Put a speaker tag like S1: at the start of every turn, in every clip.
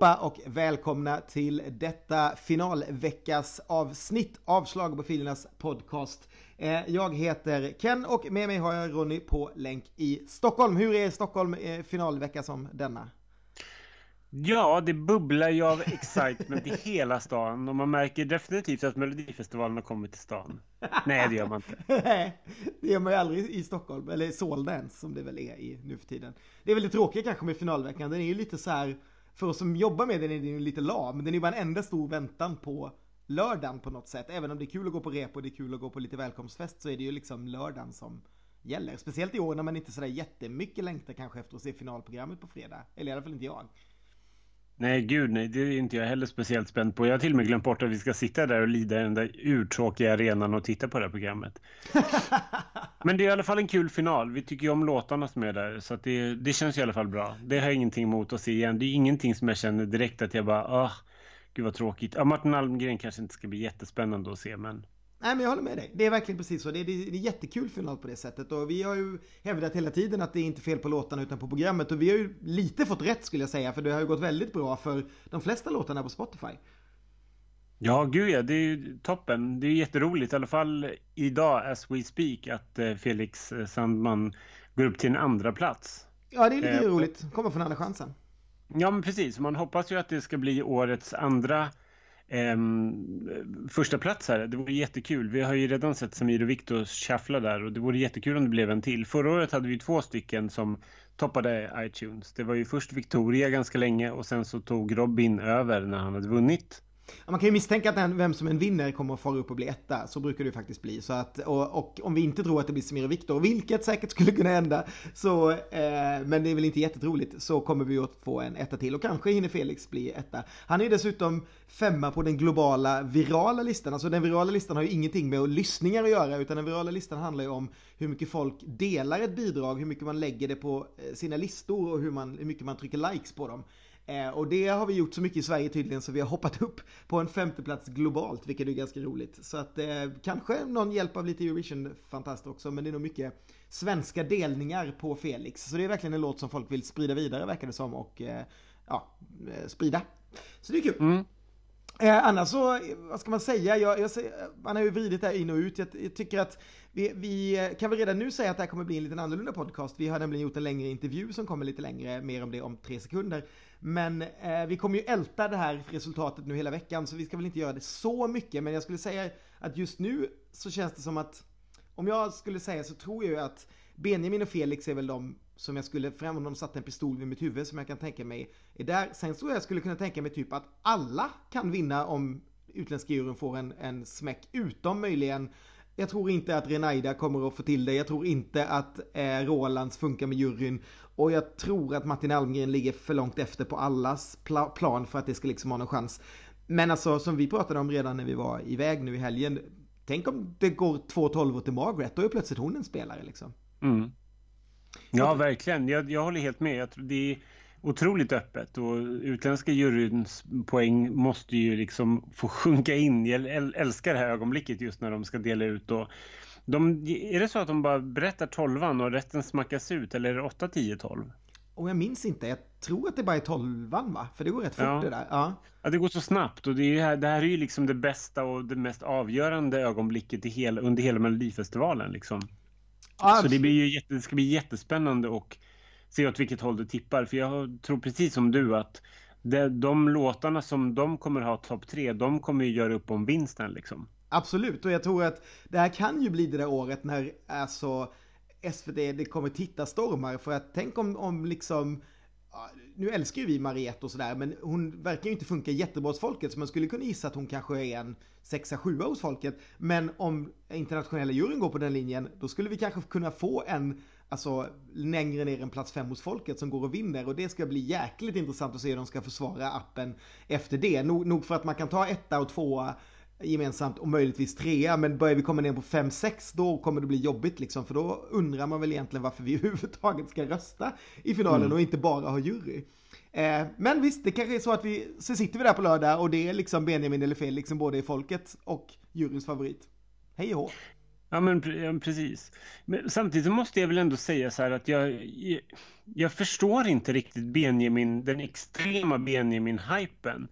S1: allihopa och välkomna till detta finalveckas avsnitt av Schlagerprofilernas podcast. Eh, jag heter Ken och med mig har jag Ronny på länk i Stockholm. Hur är Stockholm eh, finalvecka som denna?
S2: Ja, det bubblar ju av excitement i hela stan och man märker definitivt att Melodifestivalen har kommit till stan. Nej, det gör man inte.
S1: Nej, det gör man ju aldrig i Stockholm, eller Soldance som det väl är i nu för tiden. Det är väl det tråkiga kanske med finalveckan, den är ju lite så här, för oss som jobbar med den är den ju lite lam, den är ju bara en enda stor väntan på lördagen på något sätt. Även om det är kul att gå på rep och det är kul att gå på lite välkomstfest så är det ju liksom lördagen som gäller. Speciellt i år när man inte sådär jättemycket längtar kanske efter att se finalprogrammet på fredag. Eller i alla fall inte jag.
S2: Nej, gud nej. Det är inte jag heller speciellt spänd på. Jag har till och med glömt bort att vi ska sitta där och lida i den där urtråkiga arenan och titta på det här programmet. Men det är i alla fall en kul final. Vi tycker ju om låtarna som är där. Så det, det känns i alla fall bra. Det har jag ingenting emot att se igen. Det är ingenting som jag känner direkt att jag bara, ah, gud vad tråkigt. Ja, Martin Almgren kanske inte ska bli jättespännande att se, men
S1: Nej men jag håller med dig. Det är verkligen precis så. Det är, det är jättekul final på det sättet. Och vi har ju hävdat hela tiden att det är inte fel på låtarna utan på programmet. Och vi har ju lite fått rätt skulle jag säga. För det har ju gått väldigt bra för de flesta låtarna på Spotify.
S2: Ja, gud ja. Det är ju toppen. Det är jätteroligt, i alla fall idag as we speak, att eh, Felix eh, Sandman går upp till en andra plats.
S1: Ja, det är lite eh, roligt. Kommer från andra chansen.
S2: Ja, men precis. Man hoppas ju att det ska bli årets andra eh, första plats här. Det vore jättekul. Vi har ju redan sett Samir och Viktor shuffla där och det vore jättekul om det blev en till. Förra året hade vi två stycken som toppade iTunes. Det var ju först Victoria ganska länge och sen så tog Robin över när han hade vunnit.
S1: Man kan ju misstänka att den, vem som en vinner kommer att fara upp och bli etta. Så brukar det ju faktiskt bli. Så att, och, och om vi inte tror att det blir Samir och Viktor, vilket säkert skulle kunna hända, så, eh, men det är väl inte jättetroligt, så kommer vi att få en etta till. Och kanske hinner Felix bli etta. Han är ju dessutom femma på den globala virala listan. Alltså den virala listan har ju ingenting med lyssningar att göra, utan den virala listan handlar ju om hur mycket folk delar ett bidrag, hur mycket man lägger det på eh, sina listor och hur, man, hur mycket man trycker likes på dem. Eh, och det har vi gjort så mycket i Sverige tydligen så vi har hoppat upp på en femteplats globalt, vilket är ganska roligt. Så att eh, kanske någon hjälp av lite Eurovision-fantast också, men det är nog mycket svenska delningar på Felix. Så det är verkligen en låt som folk vill sprida vidare verkar det som och eh, ja, eh, sprida. Så det är kul. Mm. Eh, annars så, vad ska man säga? Jag, jag, man har ju vridit det här in och ut. Jag, jag tycker att vi, vi, kan väl redan nu säga att det här kommer bli en liten annorlunda podcast. Vi har nämligen gjort en längre intervju som kommer lite längre, mer om det om tre sekunder. Men eh, vi kommer ju älta det här resultatet nu hela veckan, så vi ska väl inte göra det så mycket. Men jag skulle säga att just nu så känns det som att, om jag skulle säga så tror jag ju att Benjamin och Felix är väl de som jag skulle, fram om de satte en pistol vid mitt huvud som jag kan tänka mig är där. Sen tror jag skulle kunna tänka mig typ att alla kan vinna om utländska juryn får en, en smäck utom möjligen jag tror inte att Renaida kommer att få till det. Jag tror inte att eh, Rolands funkar med juryn. Och jag tror att Martin Almgren ligger för långt efter på allas pla plan för att det ska liksom ha någon chans. Men alltså som vi pratade om redan när vi var iväg nu i helgen. Tänk om det går två tolvor till Margaret. Då är plötsligt hon en spelare liksom.
S2: Mm. Ja, verkligen. Jag, jag håller helt med. Jag tror det är otroligt öppet och utländska juryns poäng måste ju liksom få sjunka in. Jag älskar det här ögonblicket just när de ska dela ut och de, är det så att de bara berättar tolvan och resten smackas ut eller är det 8, 10, 12?
S1: Och jag minns inte, jag tror att det bara är tolvan va? För det går rätt fort
S2: ja.
S1: det där. Ja.
S2: ja, det går så snabbt och det, är, det här är ju liksom det bästa och det mest avgörande ögonblicket i hela, under hela Melodifestivalen liksom. Ja, så det, blir ju jätte, det ska bli jättespännande och se åt vilket håll det tippar. För jag tror precis som du att det, de låtarna som de kommer ha topp tre, de kommer ju göra upp om vinsten liksom.
S1: Absolut, och jag tror att det här kan ju bli det där året när alltså SVT, det kommer titta stormar för att tänk om, om liksom nu älskar ju vi Mariette och sådär, men hon verkar ju inte funka jättebra hos folket, så man skulle kunna gissa att hon kanske är en sexa, sjua hos folket. Men om internationella juryn går på den linjen, då skulle vi kanske kunna få en, alltså längre ner än plats fem hos folket som går och vinner. Och det ska bli jäkligt intressant att se hur de ska försvara appen efter det. Nog, nog för att man kan ta etta och tvåa gemensamt och möjligtvis trea. Men börjar vi komma ner på 5-6 då kommer det bli jobbigt liksom. För då undrar man väl egentligen varför vi överhuvudtaget ska rösta i finalen mm. och inte bara ha jury. Eh, men visst, det kanske är så att vi, så sitter vi där på lördag och det är liksom Benjamin eller Felix som både är folket och juryns favorit. Hej och hå.
S2: Ja, men precis. Men samtidigt måste jag väl ändå säga så här att jag, jag, jag förstår inte riktigt Benjamin, den extrema Benjamin-hypen.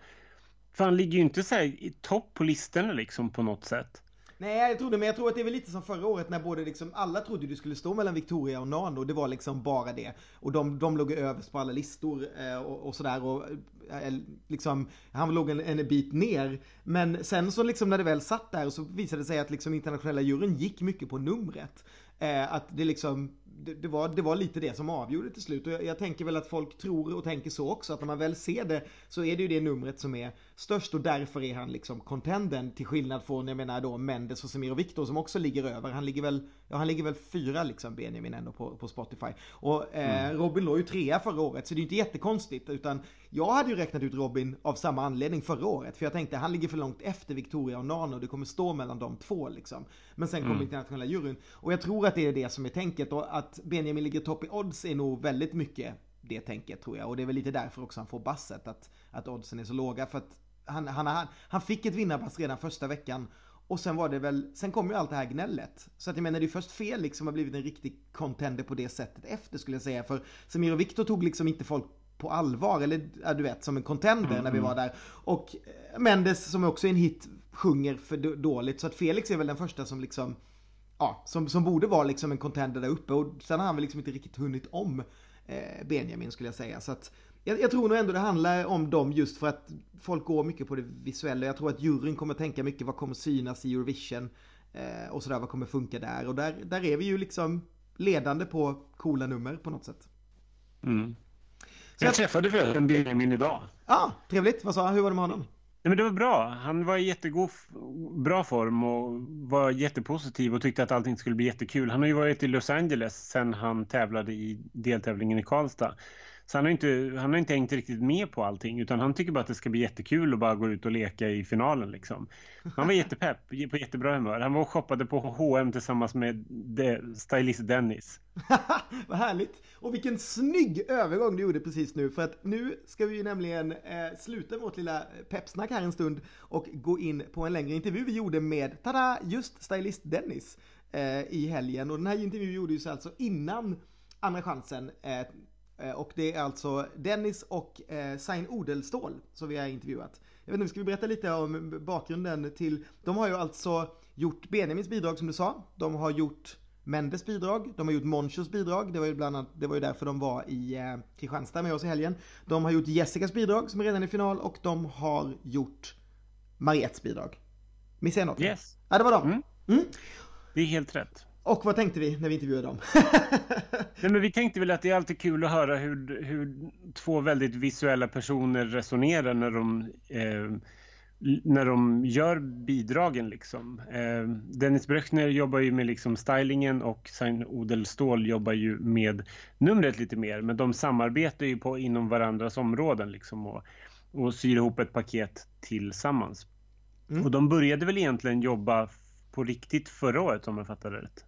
S2: För han ligger ju inte så här i topp på listorna liksom på något sätt.
S1: Nej, jag trodde, men jag tror att det är väl lite som förra året när både liksom, alla trodde det skulle stå mellan Victoria och Nano. Det var liksom bara det. Och de, de låg överst på alla listor eh, och, och sådär. Och eh, eh, liksom, han låg en, en bit ner. Men sen så liksom när det väl satt där så visade det sig att liksom internationella juryn gick mycket på numret. Eh, att det liksom, det, det, var, det var lite det som avgjorde till slut. Och jag, jag, tänker väl att folk tror och tänker så också. Att när man väl ser det så är det ju det numret som är störst och därför är han liksom contenden. Till skillnad från, jag menar då Mendes och Semir och Viktor som också ligger över. Han ligger väl, ja han ligger väl fyra liksom Benjamin ändå på, på Spotify. Och eh, mm. Robin låg ju trea förra året så det är ju inte jättekonstigt. Utan jag hade ju räknat ut Robin av samma anledning förra året. För jag tänkte han ligger för långt efter Victoria och Nano. Det kommer stå mellan de två liksom. Men sen kommer mm. internationella juryn. Och jag tror att det är det som är tänket. Och att Benjamin ligger topp i odds är nog väldigt mycket det tänket tror jag. Och det är väl lite därför också han får basset. Att, att oddsen är så låga. För att han, han, han, han fick ett vinnarpass redan första veckan. Och sen var det väl, sen kom ju allt det här gnället. Så att jag menar det är först fel liksom har blivit en riktig contender på det sättet efter skulle jag säga. För Samir och Viktor tog liksom inte folk på allvar, eller ja, du vet som en contender mm, när vi mm. var där. Och eh, Mendes som också är en hit sjunger för dåligt. Så att Felix är väl den första som liksom, ja, som, som borde vara liksom en contender där uppe. Och sen har han väl liksom inte riktigt hunnit om eh, Benjamin skulle jag säga. Så att jag, jag, tror nog ändå det handlar om dem just för att folk går mycket på det visuella. Jag tror att juryn kommer tänka mycket vad kommer synas i Eurovision eh, och sådär, vad kommer funka där. Och där, där är vi ju liksom ledande på coola nummer på något sätt.
S2: Mm. Så jag, jag träffade förresten Benjamin idag.
S1: Ja, ah, trevligt. Vad sa han? Hur var det med honom?
S2: Nej, men det var bra. Han var i jättegod, bra form och var jättepositiv och tyckte att allting skulle bli jättekul. Han har ju varit i Los Angeles sen han tävlade i deltävlingen i Karlstad. Så han har, inte, han har inte hängt riktigt med på allting utan han tycker bara att det ska bli jättekul att bara gå ut och leka i finalen liksom. Han var jättepepp, på jättebra humör. Han var och shoppade på H&M tillsammans med stylist Dennis.
S1: Vad härligt! Och vilken snygg övergång du gjorde precis nu för att nu ska vi ju nämligen eh, sluta vårt lilla peppsnack här en stund och gå in på en längre intervju vi gjorde med, tada, just stylist Dennis eh, i helgen. Och den här intervjun gjordes alltså innan Andra chansen Eh, och det är alltså Dennis och eh, Sain Odelstål som vi har intervjuat. Jag vet inte, ska vi berätta lite om bakgrunden till... De har ju alltså gjort Benjamins bidrag som du sa. De har gjort Mendes bidrag, de har gjort Monchos bidrag, det var ju bland annat, det var ju därför de var i eh, Kristianstad med oss i helgen. De har gjort Jessicas bidrag som är redan i final och de har gjort Mariettes bidrag. Missade jag något?
S2: Yes.
S1: Ja, det var de. Mm. Mm.
S2: Det är helt rätt.
S1: Och vad tänkte vi när vi intervjuade dem?
S2: Nej, men vi tänkte väl att det är alltid kul att höra hur, hur två väldigt visuella personer resonerar när de, eh, när de gör bidragen. Liksom. Eh, Dennis Bröchner jobbar ju med liksom stylingen och Sain Odelstål jobbar ju med numret lite mer. Men de samarbetar ju på, inom varandras områden liksom, och, och syr ihop ett paket tillsammans. Mm. Och de började väl egentligen jobba på riktigt förra året om jag fattar det rätt.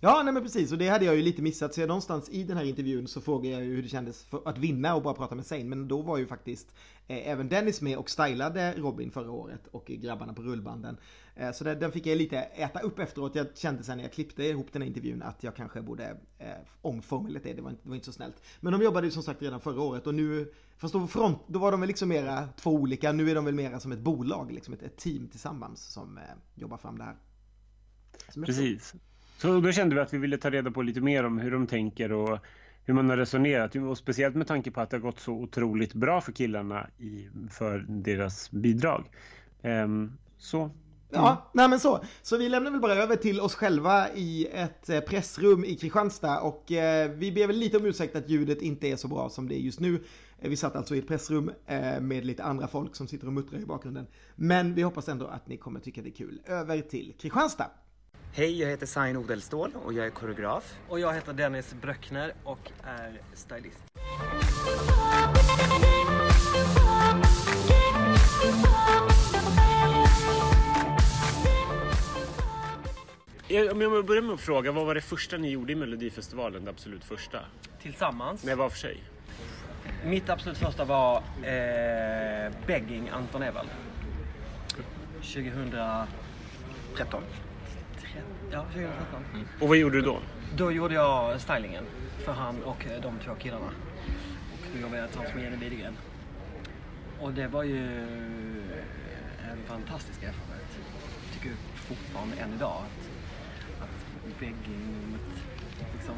S1: Ja, nej men precis. Och det hade jag ju lite missat. Så jag någonstans i den här intervjun så frågade jag ju hur det kändes att vinna och bara prata med Zayn. Men då var ju faktiskt eh, även Dennis med och stylade Robin förra året och grabbarna på rullbanden. Eh, så det, den fick jag lite äta upp efteråt. Jag kände sen när jag klippte ihop den här intervjun att jag kanske borde eh, omformulera det. Det var, inte, det var inte så snällt. Men de jobbade ju som sagt redan förra året och nu, fast då, front, då var de väl liksom mera två olika. Nu är de väl mera som ett bolag, liksom ett, ett team tillsammans som eh, jobbar fram det här.
S2: Precis. Så då kände vi att vi ville ta reda på lite mer om hur de tänker och hur man har resonerat. Och speciellt med tanke på att det har gått så otroligt bra för killarna i, för deras bidrag. Um, så
S1: Ja, nej men så. Så vi lämnar väl bara över till oss själva i ett eh, pressrum i Kristianstad och eh, vi ber väl lite om ursäkt att ljudet inte är så bra som det är just nu. Eh, vi satt alltså i ett pressrum eh, med lite andra folk som sitter och muttrar i bakgrunden. Men vi hoppas ändå att ni kommer tycka det är kul. Över till Kristianstad.
S3: Hej, jag heter Sain Odelstål och jag är koreograf.
S4: Och jag heter Dennis Bröckner och är stylist.
S2: Om jag börjar med att fråga, vad var det första ni gjorde i Melodifestivalen? Det absolut första?
S4: Tillsammans?
S2: Nej, var för sig?
S4: Mitt absolut första var eh, Begging Anton Ewald. 2013. Ja, 2013.
S2: Och vad gjorde du då?
S4: Då gjorde jag stylingen för han och eh, de två killarna. Och då jobbade jag tillsammans med Jenny Widegren. Och det var ju en fantastisk erfarenhet. Jag tycker fortfarande än idag att, att väggrummet liksom...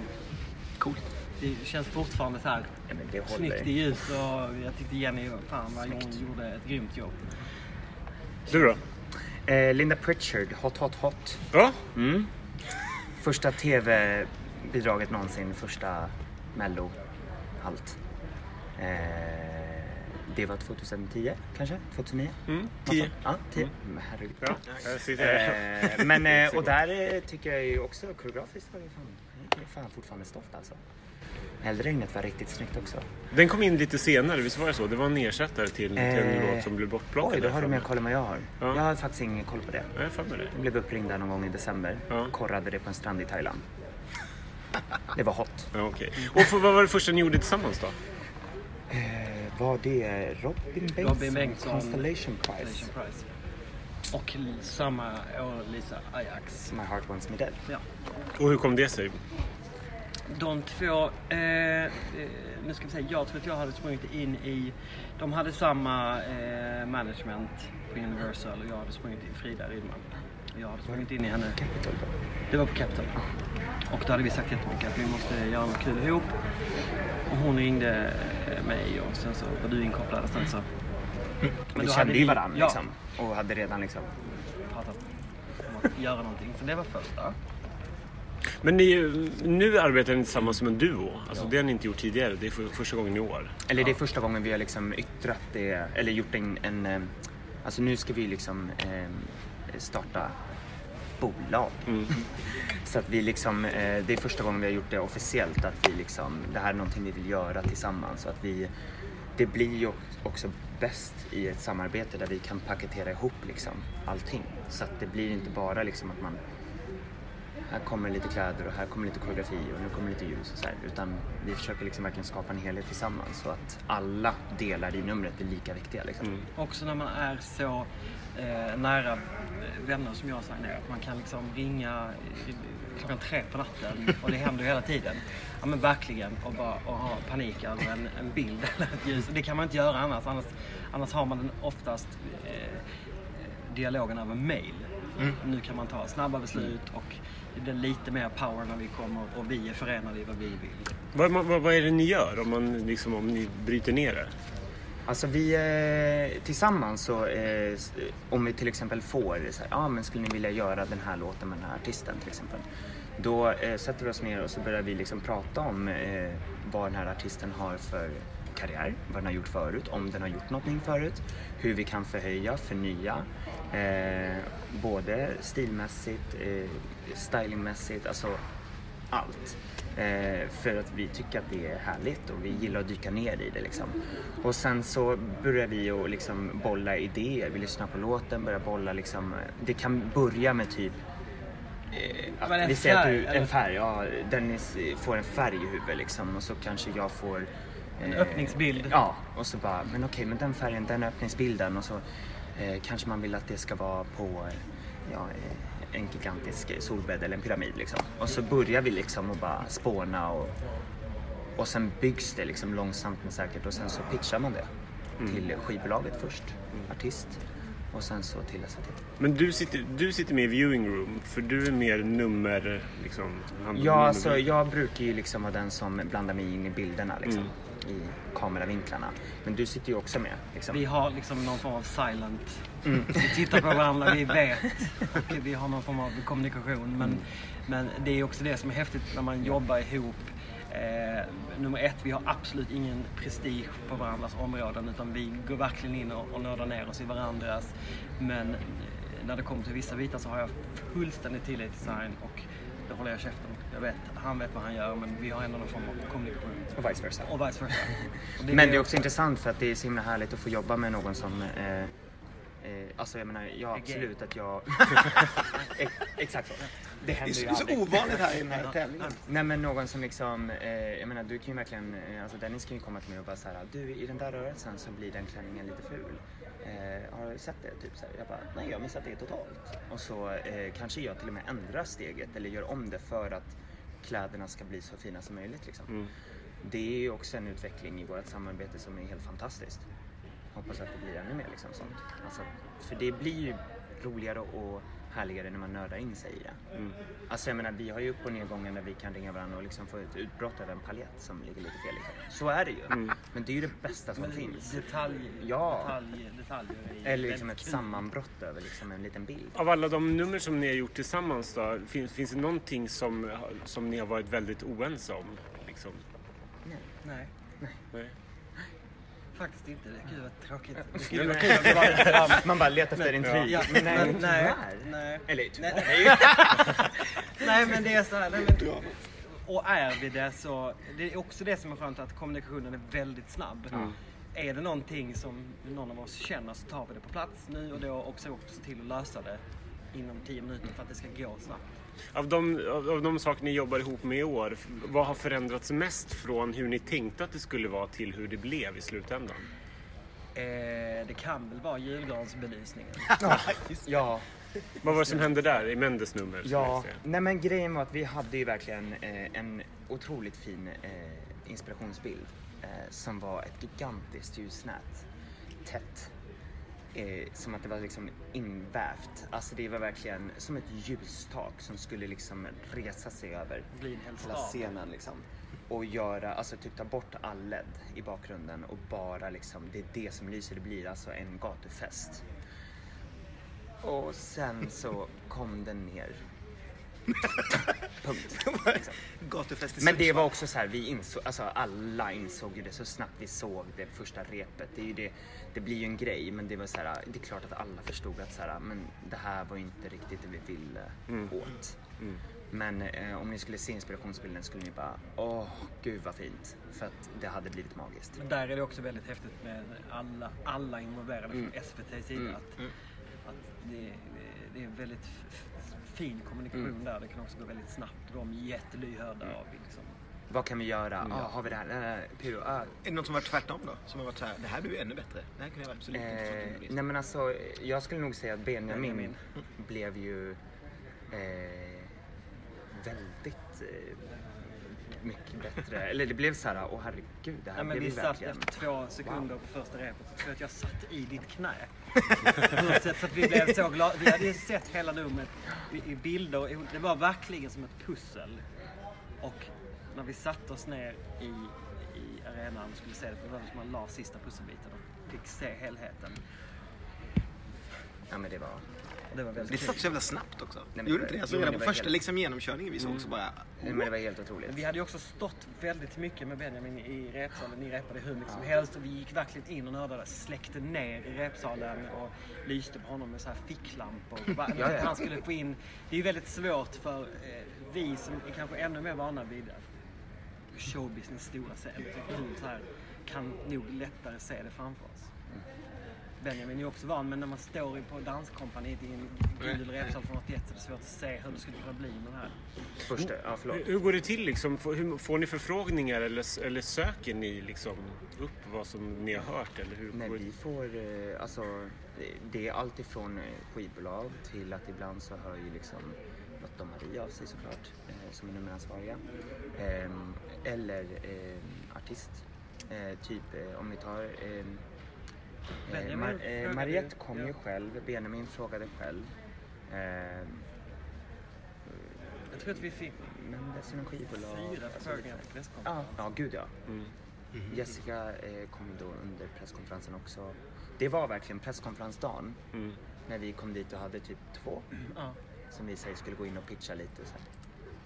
S4: Coolt. Det känns fortfarande så här
S3: Ja, det
S4: snyggt i ljus och jag tyckte Jenny, fan vad hon gjorde ett grymt jobb.
S2: Du då?
S3: Eh, Linda Pritchard, Hot Hot Hot.
S2: Ja,
S3: Mm. Första tv-bidraget någonsin, första mello, allt. Eh, det var 2010 kanske? 2009?
S2: mm, tio.
S3: Ja, 10. Men herregud.
S2: Ja,
S3: Eh, men, eh, och där eh, tycker jag ju också koreografiskt var det fan, jag är fan fortfarande stolt alltså. Eldregnet var riktigt snyggt också.
S2: Den kom in lite senare, visst var det så? Det var en ersättare till, till en
S3: Eh,
S2: låt som blev bortplockad.
S3: Oj, då har du mer koll än vad jag har.
S2: Ja.
S3: Jag har faktiskt ingen koll på det.
S2: Ja, Jag fattar det.
S3: Jag blev uppringd där någon gång i december.
S2: Ja.
S3: Korrade det på en strand i Thailand. Det var hot.
S2: Ja, okej. Och för, vad var det första ni gjorde tillsammans då?
S3: Eh, var det Robin Bengtsson?
S4: Robin Bengtsson.
S3: Constellation Prize.
S4: Station Prize. Och samma år Lisa Ajax.
S3: My heart wants me dead.
S4: Ja.
S2: Och hur kom det sig?
S4: De två, eh, eh, nu ska vi säga, jag tror att jag hade sprungit in i, de hade samma eh, management på Universal och jag hade sprungit in Frida Rydman. Jag hade sprungit in i henne,
S3: Capital
S4: det var på Capital. Och då hade vi sagt jättemycket att vi måste göra något kul ihop. Och hon ringde eh, mig och sen så var du inkopplad och sen så... Men
S3: Vi kände ju varandra
S4: ja,
S3: liksom. Och hade redan liksom...
S4: pratat om att göra någonting. Så det var första.
S2: Men ni, nu arbetar ni tillsammans som en duo. Alltså det har ni inte gjort tidigare. Det är för, första gången i år.
S3: Eller det är första gången vi har liksom yttrat det, eller gjort en... en eh, alltså nu ska vi liksom eh, starta bolag. Så att vi liksom, eh, det är första gången vi har gjort det officiellt att vi liksom, det här är någonting vi vill göra tillsammans. Så att vi, det blir ju också bäst i ett samarbete där vi kan paketera ihop liksom allting. Så att det blir inte bara liksom att man här kommer lite kläder och här kommer lite koreografi och nu kommer lite ljus och så här. Utan vi försöker liksom verkligen skapa en helhet tillsammans så att alla delar i numret blir lika viktiga. Liksom.
S4: Också när man är så eh, nära vänner som jag säger att man kan liksom ringa eh, klockan tre på natten och det händer hela tiden. Ja men verkligen och bara och ha panik över en, en bild eller ett ljus. Det kan man inte göra annars. Annars, annars har man den oftast eh, dialogen över mail. Nu kan man ta snabba beslut och det blir lite mer power när vi kommer och vi är förenade i vad vi vill.
S2: Vad, vad, vad är det ni gör om, man, liksom, om ni bryter ner det?
S3: Alltså vi eh, tillsammans så eh, om vi till exempel får så här, ah, men skulle ni vilja göra den här låten med den här artisten till exempel. Då eh, sätter vi oss ner och så börjar vi liksom prata om vad den här artisten har för karriär, vad den har gjort förut, om den har gjort någonting förut, hur vi kan förhöja, förnya, eh, både stilmässigt, eh, stylingmässigt, alltså allt. Eh, för att vi tycker att det är härligt och vi gillar att dyka ner i det liksom. Och sen så börjar vi att liksom bolla idéer. Vi lyssnar på låten, börjar bolla liksom. Det kan börja med typ eh, vi säger att du, en färg, ja, Dennis får en färg i huvudet liksom och så kanske jag får
S4: En
S3: eh,
S4: öppningsbild.
S3: Ja, och så bara, men okej, men den färgen, den öppningsbilden och så eh, kanske man vill att det ska vara på eh, ja, eh, en gigantisk solbädd eller en pyramid liksom. Och så börjar vi liksom och bara spåna och, och sen byggs det liksom långsamt men säkert och sen så pitchar man det till skivbolaget först, artist och sen så till SVT.
S2: Men du sitter, du sitter med i viewing room, för du är mer nummer... Liksom,
S3: Ja, alltså
S2: nummer-
S3: jag brukar ju liksom vara den som blandar mig in i bilderna liksom. I kameravinklarna. Men du sitter ju också med. Liksom.
S4: Vi har liksom någon form av silent. Vi tittar på varandra, vi vet och vi har någon form av kommunikation. Men, men det är också det som är häftigt när man jobbar ihop. Eh, nummer ett, vi har absolut ingen prestige på varandras områden utan vi går verkligen in och, och nördar ner oss i varandras. Men eh, när det kommer till vissa bitar så har jag fullständig tillit till Sign och då håller jag käften. Jag vet, han vet vad han gör men vi har ändå någon form av kommunikation.
S3: Och vice versa.
S4: Och vice versa. Och
S3: Men det är också intressant för att det är så himla härligt att få jobba med någon som eh, eh, alltså jag menar, ja absolut att jag... Ex- Exakt så. Det
S5: Det är
S3: händer ju
S5: så, så
S3: aldrig.
S5: ovanligt här i den här tävlingen.
S3: Nej men någon som liksom, eh, jag menar du kan ju verkligen, eh, alltså Dennis kan ju komma till mig och bara såhär, du i den där rörelsen så blir den klänningen lite ful. Eh, har du sett det? Typ så här. Jag bara, nej jag har missat det totalt. Och så eh, kanske jag till och med ändrar steget eller gör om det för att kläderna ska bli så fina som möjligt liksom.
S2: Mm.
S3: Det är ju också en utveckling i vårt samarbete som är helt fantastiskt. Hoppas att det blir ännu mer liksom sånt. Alltså, för det blir ju roligare och härligare när man nördar in sig i det.
S2: Mm.
S3: Alltså jag menar, vi har ju upp och nedgångar när vi kan ringa varandra och liksom få ett utbrott över en paljett som ligger lite fel. Liksom. Så är det ju.
S2: Mm.
S3: Men det är ju det bästa som finns.
S4: Detalj,
S3: Ja.
S4: detalj, detaljer
S3: Eller liksom ett sammanbrott över liksom en liten bild.
S2: Av alla de nummer som ni har gjort tillsammans då, finns, finns det någonting som, som ni har varit väldigt oense om? Liksom?
S4: Nej,
S2: Nej.
S4: Faktiskt inte. Det Gud vad tråkigt. Skulle vara kul om det var lite varmt.
S3: Man bara letar efter intrig.
S4: Ja,
S3: Men nej,
S4: men nej,
S3: tyvärr.
S4: nej.
S3: Eller
S4: Nej.
S3: tyvärr.
S4: Nej men det är så här, nej, men, och är vi det så, det är också det som är skönt att kommunikationen är väldigt snabb.
S2: Mm.
S4: Är det någonting som någon av oss känner så tar vi det på plats nu och då också också se till att lösa det inom 10 minuter för att det ska gå snabbt.
S2: Av de, av, av de saker ni jobbar ihop med i år, vad har förändrats mest från hur ni tänkte att det skulle vara till hur det blev i slutändan?
S4: Eh, det kan väl vara julgransbelysningen.
S3: Ja,
S2: Vad var det som hände där i Mendes nummer?
S3: ja. Nej men grejen var att vi hade ju verkligen eh, en otroligt fin eh, inspirationsbild eh, som var ett gigantiskt ljusnät. Tätt. Eh, som att det var liksom invävt. Alltså det var verkligen som ett ljustak som skulle liksom resa sig över
S4: en hel
S3: hela
S4: stad.
S3: scenen liksom. Och göra, alltså typ ta bort all LED i bakgrunden och bara liksom, det är det som lyser. Det blir alltså en gatufest. Och sen så kom den ner. Punkt. Liksom.
S5: Gatufest i
S3: Men det
S5: Sundsvall.
S3: var också så här, vi insåg, alltså alla insåg ju det så snabbt vi såg det första repet. Det, är ju det, det blir ju en grej, men det var så här, det är klart att alla förstod att så här, men det här var ju inte riktigt det vi ville
S2: Mm.
S3: åt.
S2: Mm.
S3: Men eh, om ni skulle se inspirationsbilden skulle ni bara, åh gud vad fint. För att det hade blivit magiskt.
S4: Men där är det också väldigt häftigt med alla, alla involverade
S3: Mm.
S4: från SVTs sida.
S3: Mm.
S4: Att, att det, det är väldigt f- fin kommunikation
S3: Mm.
S4: där. Det kan också gå väldigt snabbt. De är jättelyhörda av liksom.
S3: Vad kan vi göra?
S2: Mm.
S3: Ah, har vi det här? Uh, ah.
S5: Är det något som varit tvärtom då? Som har varit så här, det här blir ju ännu bättre. Det här kunde jag absolut inte fått
S3: Eh,
S5: till
S3: nej men alltså, jag skulle nog säga att Benjamin,
S4: Benjamin.
S3: blev ju eh, väldigt eh, mycket bättre. Eller det blev så här, åh herregud, det här
S4: Ja, men
S3: blev
S4: vi
S3: ju
S4: satt
S3: verkligen...
S4: efter två sekunder på första repet så tror jag att jag satt i ditt knä. För att vi blev så glada. Vi hade ju sett hela numret i bilder. och Det var verkligen som ett pussel. Och när vi satte oss ner i, i arenan och skulle se det, det var som man la sista pusselbiten och fick se helheten.
S3: Ja men det var...
S4: Det var
S5: Det
S4: väldigt
S5: satt så jävla snabbt också.
S3: men
S5: Gjorde
S3: det-
S5: inte det? Alltså,
S3: jo,
S5: redan
S3: det
S5: på första
S3: helt-
S5: liksom, genomkörningen vi såg så bara...
S3: Nej, men det var helt otroligt.
S4: Vi hade ju också stått väldigt mycket med Benjamin i repsalen. Ni repade hur mycket som helst och vi gick verkligen in och nördade. Släckte ner i repsalen och lyste på honom med så här ficklampor.
S3: Ja, ja.
S4: Han skulle få in... Det är ju väldigt svårt för eh, vi som är kanske ännu mer vana vid showbusiness stora scen. Så här, kan nog lättare se det framför. Benjamin är ju också van, men när man står i- på danskompaniet i en gul repsal från 81 så är det svårt att se hur det skulle kunna bli med den här.
S3: Första, ja förlåt.
S2: Hur, hur går det till liksom? Får, hur, får ni förfrågningar eller, eller söker ni liksom upp vad som ni har hört? Eller hur
S3: Nej,
S2: det-
S3: vi får, eh, alltså, det- det är allt ifrån eh, skivbolag till att ibland så hör ju liksom Lotta och Maria av sig såklart, eh, som är nummeransvariga. Ehm, eller eh, artist. Typ om vi tar eh, eh, Mar- eh, Mariette kom ju själv, Benjamin frågade själv. Ehm,
S4: Jag tror att vi fick
S3: men det är som en skivbolag.
S4: fyra
S3: alltså, lite-
S4: på presskonferensen.
S3: Ja, ja gud ja.
S2: Mm.
S3: Jessica eh, kom då under presskonferensen också. Det var verkligen presskonferensdagen
S2: Mm.
S3: när vi kom dit och hade typ två som vi säger skulle gå in och pitcha lite. Så, här.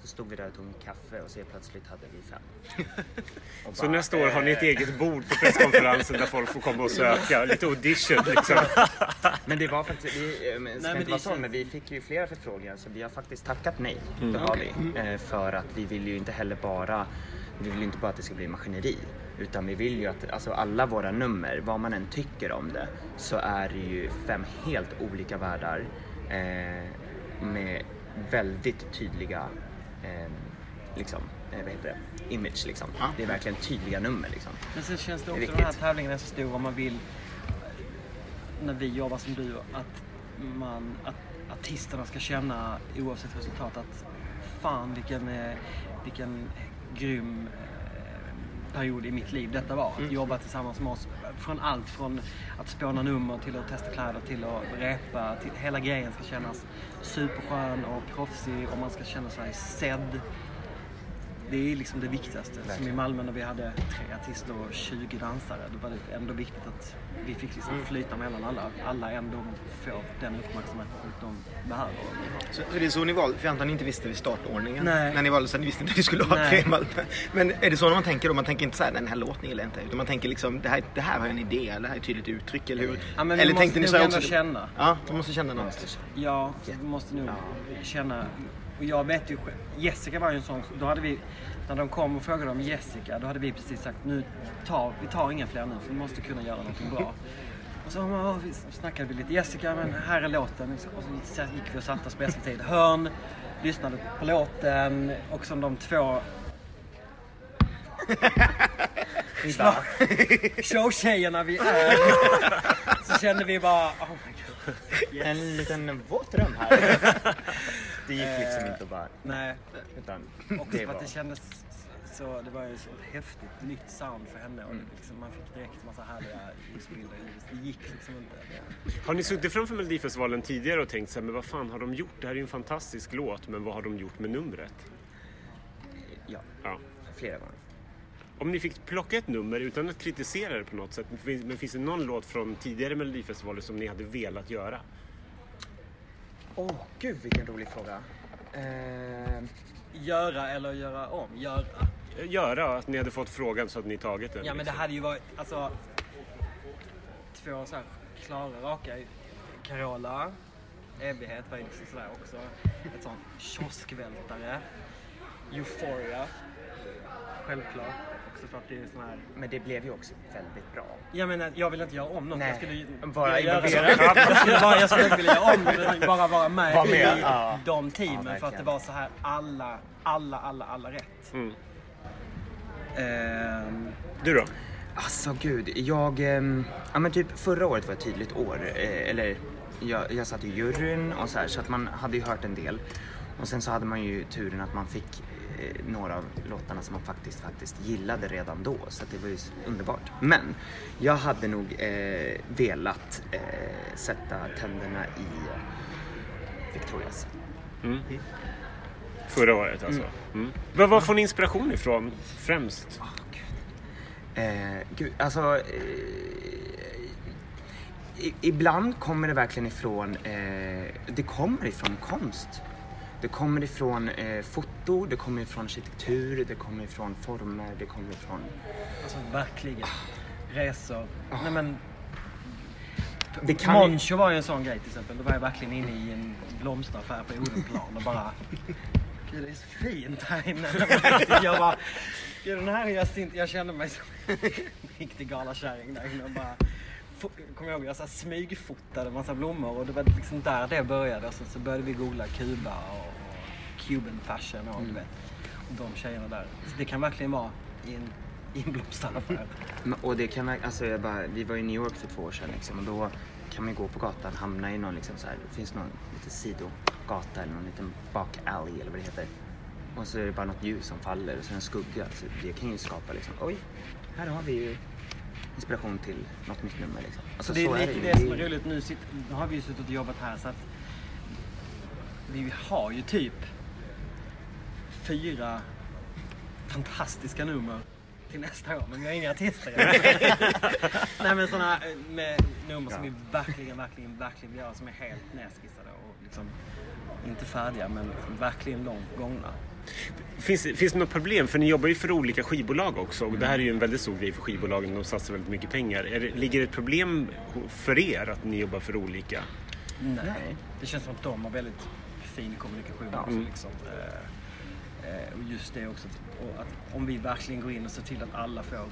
S3: Så stod vi där och tog en kaffe och så plötsligt hade vi fem. Och
S2: Så
S3: bara,
S2: nästa år har ni ett
S3: eh,
S2: eget bord på presskonferensen där folk får komma och söka. Lite audition liksom.
S3: Men det var faktiskt, vi, eh, men, ska
S4: men det
S3: så,
S4: känns-
S3: men vi fick ju flera förfrågningar så vi har faktiskt tackat nej.
S2: Mm.
S3: Det har vi. Eh, För att vi vill ju inte heller bara Vi vill ju inte bara att det ska bli maskineri. Utan vi vill ju att alltså alla våra nummer, vad man än tycker om det, så är det ju fem helt olika världar eh, med väldigt tydliga eh, liksom, eh, vad heter det? image liksom.
S5: Ja.
S3: Det är verkligen tydliga nummer liksom.
S4: Men sen känns det
S3: Det
S4: också,
S3: viktigt.
S4: den här tävlingen är så stor om man vill, när vi jobbar som du, att, man, att artisterna ska känna oavsett resultat att fan vilken, eh, vilken grym eh, period i mitt liv detta var. Att jobba tillsammans med oss. Från allt från att spåna nummer till att testa kläder till att repa. Till, hela grejen ska kännas superskön och proffsig och man ska känna sig sedd. Det är liksom det viktigaste. Som i. Malmö när vi hade tre artister och 20 dansare. Då var det ändå viktigt att vi fick liksom flyta mellan alla. Alla ändå får den uppmärksamhet de behöver.
S5: Så, så det är så ni valde, för jag antar att ni inte visste vid startordningen.
S4: Nej.
S5: När ni valde så ni visste inte att ni skulle ha
S4: Nej.
S5: tre Malmö. Men är det så man tänker då? Man tänker inte så här, den här låten gillar jag inte. Utan man tänker liksom, det här, det här har jag en idé, det här är ett tydligt uttryck, eller hur?
S4: Ja, men
S5: eller
S4: måste nog
S5: så här
S4: ändå känna.
S5: Ja, man måste känna något.
S4: Ja, vi måste nog känna. Och jag vet ju. Jessica var ju en sån. Då hade vi, när de kom och frågade om Jessica, då hade vi precis sagt nu tar vi tar inga fler nu för vi måste kunna göra någonting bra. Och så ja, vi snackade vi lite Jessica, men här är låten. Och så gick vi och satte oss på SVT i ett hörn, lyssnade på låten och som de två showtjejerna vi är så kände vi bara oh my god.
S3: en liten våt dröm här. Det gick liksom inte att bara,
S4: Nej,
S3: utan
S4: Också
S3: det
S4: för att
S3: var...
S4: det kändes så, det var ju så ett häftigt nytt sound för henne och det liksom, man fick direkt massa härliga ljusbilder i huvudet. Det gick liksom inte.
S2: Har ni suttit framför Melodifestivalen tidigare och tänkt så här, men vad fan har de gjort? Det här är ju en fantastisk låt, men vad har de gjort med numret?
S3: Ja,
S2: Ja.
S3: flera gånger.
S2: Om ni fick plocka ett nummer utan att kritisera det på något sätt, men men finns det någon låt från tidigare Melodifestivaler som ni hade velat göra?
S3: Åh, gud vilken rolig fråga. Eh,
S4: Göra eller göra om? Göra.
S2: Göra, att ni hade fått frågan så att ni tagit den.
S4: Ja men det
S2: liksom.
S4: hade ju varit, alltså två så här klara, raka. Carola, Evighet var ju liksom sådär också. Ett sånt kioskvältare. Euphoria. Självklart. Det är sån här
S3: men det blev ju också väldigt bra.
S4: Jag menar, jag vill inte göra om något.
S3: Nej,
S4: Jag skulle ju
S3: bara
S4: vilja göra
S3: involvera.
S4: Jag skulle, bara, jag skulle vilja göra om det, bara vara med,
S3: Vara med,
S4: i
S3: ja.
S4: de teamen.
S3: Ja,
S4: för att det var så här alla, alla, alla, alla rätt.
S2: Mm.
S4: Ehm,
S2: Du då?
S3: Alltså gud, jag... ehm, ja men typ förra året var ett tydligt år. Eh, eller jag, jag satt i juryn och så här, så att man hade ju hört en del. Och sen så hade man ju turen att man fick några av låtarna som man faktiskt, faktiskt gillade redan då. Så det var ju underbart. Men jag hade nog eh, velat eh, sätta tänderna i Victorias.
S2: Förra året alltså? Mm. Vad, vad får ni inspiration ifrån främst?
S3: Eh, gud, alltså... Eh, i, ibland kommer det verkligen ifrån... Eh, det kommer ifrån konst. Det kommer ifrån eh, foto, det kommer ifrån arkitektur, det kommer ifrån former, det kommer ifrån...
S4: alltså verkligen. Resor. Nej men,
S3: Det kan
S4: Moncho var ju en sån grej till exempel. Då var jag verkligen inne i en blomsteraffär på Odenplan och bara... Gud det är så fint här inne. Jag bara... Gud den här är. Jag kände mig som en riktig galakärring där inne och bara... Kommer jag ihåg, jag så här smygfotade en massa blommor och det var liksom där det började. Och sen så började vi googla Kuba och Cuban fashion och du vet. Och de tjejerna där. Så det kan verkligen vara i en, i en blomsteraffär.
S3: Och det kan alltså jag bara, vi var i New York för två år sedan liksom, och då kan man gå på gatan, hamna i någon liksom så här, det finns någon liten sidogata eller någon liten back alley eller vad det heter. Och så är det bara något ljus som faller och så en skugga. Så det kan ju skapa liksom, oj, här har vi ju inspiration till något nytt nummer liksom. Alltså,
S4: Så det är lite
S3: ju.
S4: det som är roligt. Nu, sitter, nu har vi ju suttit och jobbat här så att vi har ju typ fyra fantastiska nummer till nästa år. Men vi har inga artister Nej men sådana med nummer som vi verkligen, verkligen, verkligen vill göra som är helt nedskissade och liksom inte färdiga men verkligen långt gångna.
S2: Finns, finns det något problem? För ni jobbar ju för olika skivbolag också och det här är ju en väldigt stor grej för skivbolagen. De satsar väldigt mycket pengar. Är det, ligger det ett problem för er att ni jobbar för olika?
S4: Nej. Det känns som att de har väldigt fin kommunikation också. Liksom. Eh, Eh, och just det också, att, om vi verkligen går in och ser till att alla får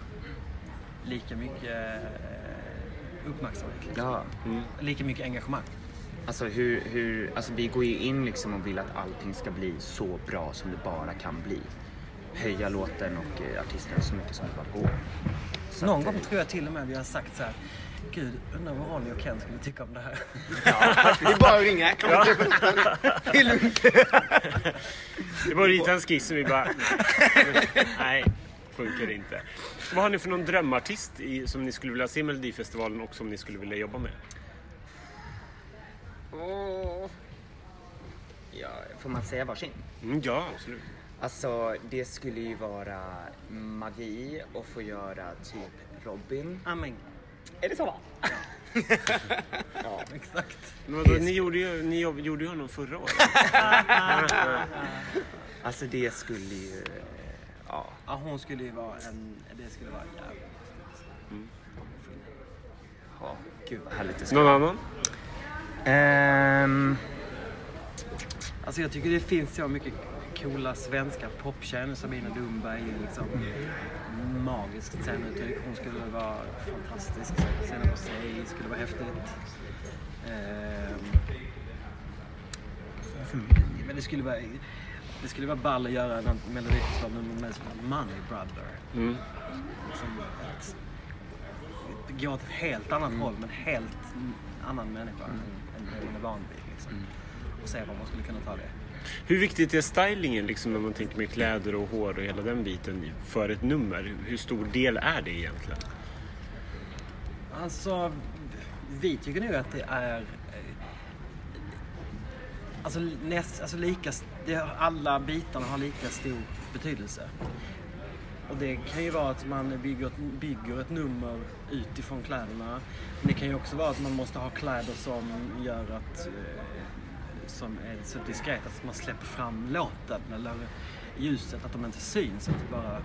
S4: lika mycket eh, uppmärksamhet. Liksom.
S3: Ja.
S4: Lika mycket engagemang.
S3: Alltså, hur, hur, alltså vi går ju in liksom och vill att allting ska bli så bra som det bara kan bli. Höja låten och eh, artisten så mycket som det bara går. Så
S4: Någon
S3: att,
S4: gång
S3: eh,
S4: tror jag till och med vi har sagt så här. Gud, undrar vad Ronny och Ken skulle tycka om det här.
S1: Det är bara att ringa. Kan? Det är lugnt.
S5: Det var att rita en skiss och vi bara... Nej, funkar inte. Vad har ni för någon drömartist i, som ni skulle vilja se i Melodifestivalen och som ni skulle vilja jobba med?
S3: Åh. Ja, får man säga varsin?
S5: Mm, ja, absolut.
S3: Alltså, det skulle ju vara magi att få göra typ Robin.
S4: Amen.
S3: Är det så?
S4: Exakt.
S5: Men vadå, ni gjorde ju, ni jobb, gjorde ju honom förra året.
S3: Alltså det skulle ju... Ja.
S4: Ja, hon skulle ju vara en... Det skulle vara jävligt
S3: ja. Gud vad härligt det ska
S5: Någon annan?
S3: Ehm,
S4: Alltså jag tycker det finns så mycket coola svenska poptjejer. Sabina Dumberg är liksom magiskt scenuttryck. Hon skulle vara fantastisk. Scenen på sig skulle vara häftigt. Ehm, men det skulle vara... Det skulle vara ball att göra en melodifestivalnummer med som Money Brother.
S5: Mm.
S4: Som ett, går åt ett helt annat håll, men helt annan människa än än det man är van vid. Liksom. Och se var man skulle kunna ta det.
S5: Hur viktigt är stylingen liksom, när man tänker med kläder och hår och hela den biten för ett nummer? Hur stor del är det egentligen?
S4: Alltså, vi tycker nog att det är... Alltså, näst, alltså lika, det, alla bitarna har lika stor betydelse. Och det kan ju vara att man bygger ett, bygger ett nummer utifrån kläderna. Men det kan ju också vara att man måste ha kläder som gör att eh, som är så diskret att man släpper fram låten eller ljuset, att de inte syns. Att det bara,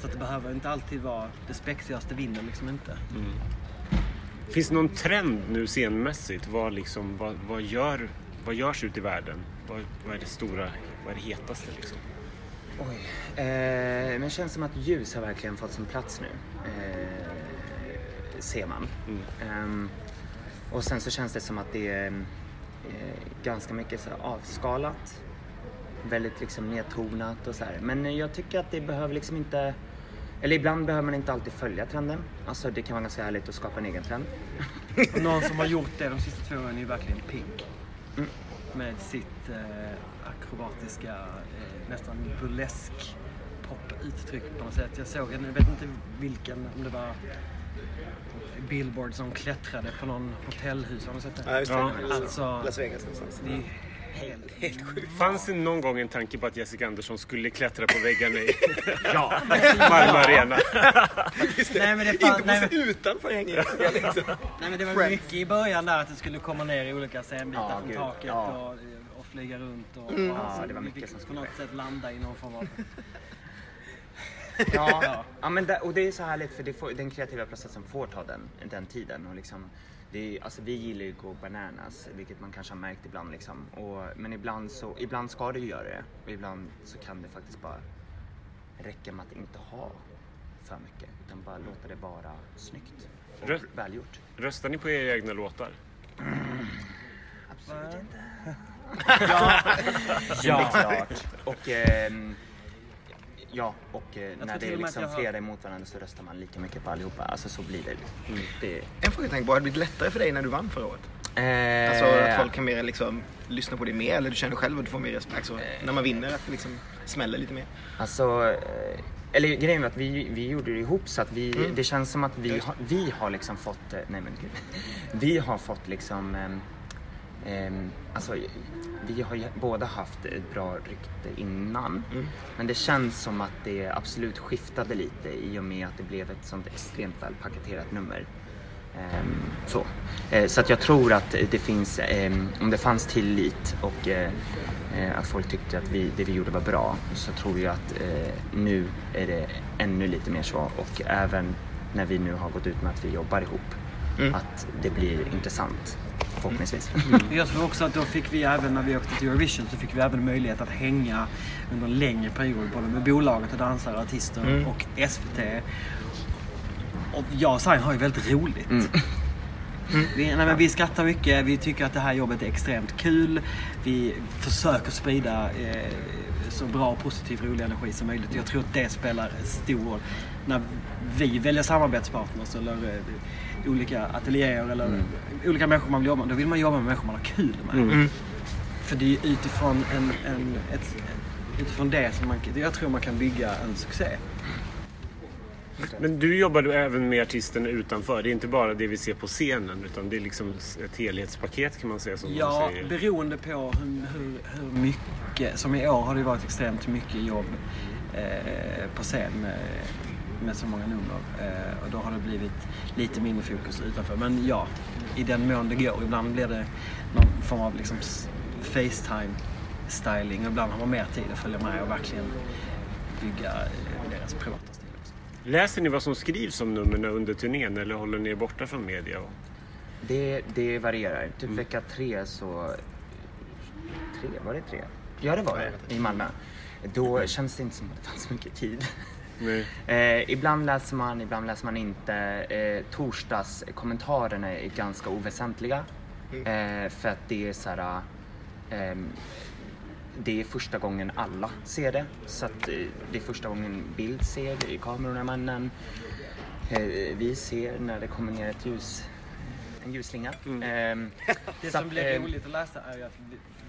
S4: så att det behöver inte alltid vara det spexigaste vinner liksom inte.
S5: Finns det någon trend nu scenmässigt? Vad, liksom, vad, vad, gör, vad görs ute i världen? Vad, vad är det stora, vad är det hetaste liksom?
S3: oj. Eh, men det känns som att ljus har verkligen fått sin plats nu. Eh, ser man. Ehm, och sen så känns det som att det är eh, ganska mycket så avskalat. Väldigt liksom nedtonat och så här. Men jag tycker att det behöver liksom inte eller ibland behöver man inte alltid följa trenden. Alltså det kan vara ganska härligt att skapa en egen trend.
S4: Någon som har gjort det de sista två åren är ju verkligen Pink.
S3: Mm.
S4: Med sitt eh, akrobatiska, eh, nästan burlesk poputtryck på något sätt. Jag såg en, jag vet inte vilken, om det var Billboard som klättrade på någon hotellhus. Har ni sett det?
S1: Ja, just det.
S5: Ja.
S4: Alltså,
S1: Las Vegas någonstans.
S4: det är helt, helt sjukt.
S5: Fanns det någon gång en tanke på att Jessica Andersson skulle klättra på väggarna i
S3: Ja,
S5: Malmö Arena?
S4: Nej men det,
S1: Inte på
S4: nej,
S1: sig
S4: men,
S1: utanför hänger liksom.
S4: nej, men det var mycket i början där att det skulle komma ner i olika scenbitar
S3: Ja,
S4: från
S3: gud,
S4: taket
S3: ja.
S4: och, och flyga runt. Och,
S1: Mm.
S4: och,
S3: Ja,
S4: så
S3: det var mycket som
S4: på
S3: skulle
S4: något sätt landa i någon form av...
S3: ja. ja men det, och det är så härligt för det får, den kreativa processen får ta den, den tiden. Och liksom, det är, alltså vi gillar ju att gå bananas, vilket man kanske har märkt ibland. Liksom. Och, men ibland, så, ibland ska det ju göra det. Och ibland så kan det faktiskt bara räcka med att inte ha för mycket. Utan bara låta det vara snyggt och
S5: Rö-
S3: välgjort.
S5: Röstar ni på era egna låtar?
S3: Absolut inte.
S4: Ja.
S3: Klart. Och ehm, ja, och eh, när det är liksom
S4: har-
S3: flera emot varandra så röstar man lika mycket på allihopa. Alltså så blir det. det
S1: En fråga jag tänkte på, har det blivit lättare för dig när du vann förra året?
S3: eh,
S1: Alltså att folk kan mer liksom lyssna på dig mer eller du känner själv att du får mer respekt? Alltså, när man vinner att det liksom smäller lite mer?
S3: Alltså, eh, eller grejen är att vi, vi gjorde det ihop så att vi,
S1: Mm.
S3: det känns som att vi, har, vi har liksom fått, eh, nej men gud. Vi har fått liksom, ehm, alltså vi har ju båda haft ett bra rykte innan.
S1: Mm.
S3: Men det känns som att det absolut skiftade lite i och med att det blev ett sånt extremt väl paketerat nummer. Ehm, så. Eh, så att jag tror att det finns, ehm, om det fanns tillit och eh, eh, att folk tyckte att vi, det vi gjorde var bra så tror jag att nu är det ännu lite mer så och även när vi nu har gått ut med att vi jobbar ihop
S1: Mm.
S3: att det blir intressant. Förhoppningsvis.
S4: Jag tror också att då fick vi även när vi åkte till Eurovision så fick vi även möjlighet att hänga under en längre period både med bolaget och dansare, artister
S3: Mm.
S4: och SVT. Och jag och Sain har ju väldigt roligt.
S3: Mm.
S4: Vi, nej, men vi skrattar mycket, vi tycker att det här jobbet är extremt kul. Vi försöker sprida eh, så bra och positiv rolig energi som möjligt. Jag tror att det spelar stor roll. När vi väljer samarbetspartners eller eh, olika ateljéer eller
S3: Mm.
S4: olika människor man vill jobba med. Då vill man jobba med människor man har kul med.
S5: Mm.
S4: För det är utifrån, en, en, ett, utifrån det som man, jag tror man kan bygga en succé.
S2: Men du jobbar ju även med artisterna utanför. Det är inte bara det vi ser på scenen utan det är liksom ett helhetspaket kan man säga som
S4: Ja,
S2: säger.
S4: beroende på hur, hur, hur mycket. Som i år har det varit extremt mycket jobb eh, på scen med, med så många nummer. Eh, och då har det blivit lite mindre fokus utanför. Men ja, i den mån det går. Ibland blir det någon form av liksom Facetime-styling. Och ibland har man mer tid att följa med och verkligen bygga eh, deras privata stil också.
S2: Läser ni vad som skrivs om numren under turnén eller håller ni er borta från media? och-
S3: Det, det varierar. Typ vecka tre så... Tre? Var det tre? Ja, det var det. I Malmö. Då känns det inte som att det fanns mycket tid. Eh, ibland läser man, ibland läser man inte. Eh, torsdagskommentarerna är ganska oväsentliga. Eh, för att det är så här... ehm, det är första gången alla ser det. Så att eh, det är första gången bild ser det, kameramannen. Eh, vi ser när det kommer ner ett ljus, en ljusslinga. Ehm,
S4: Det som
S3: att,
S4: blir
S3: eh,
S4: roligt att läsa är ju att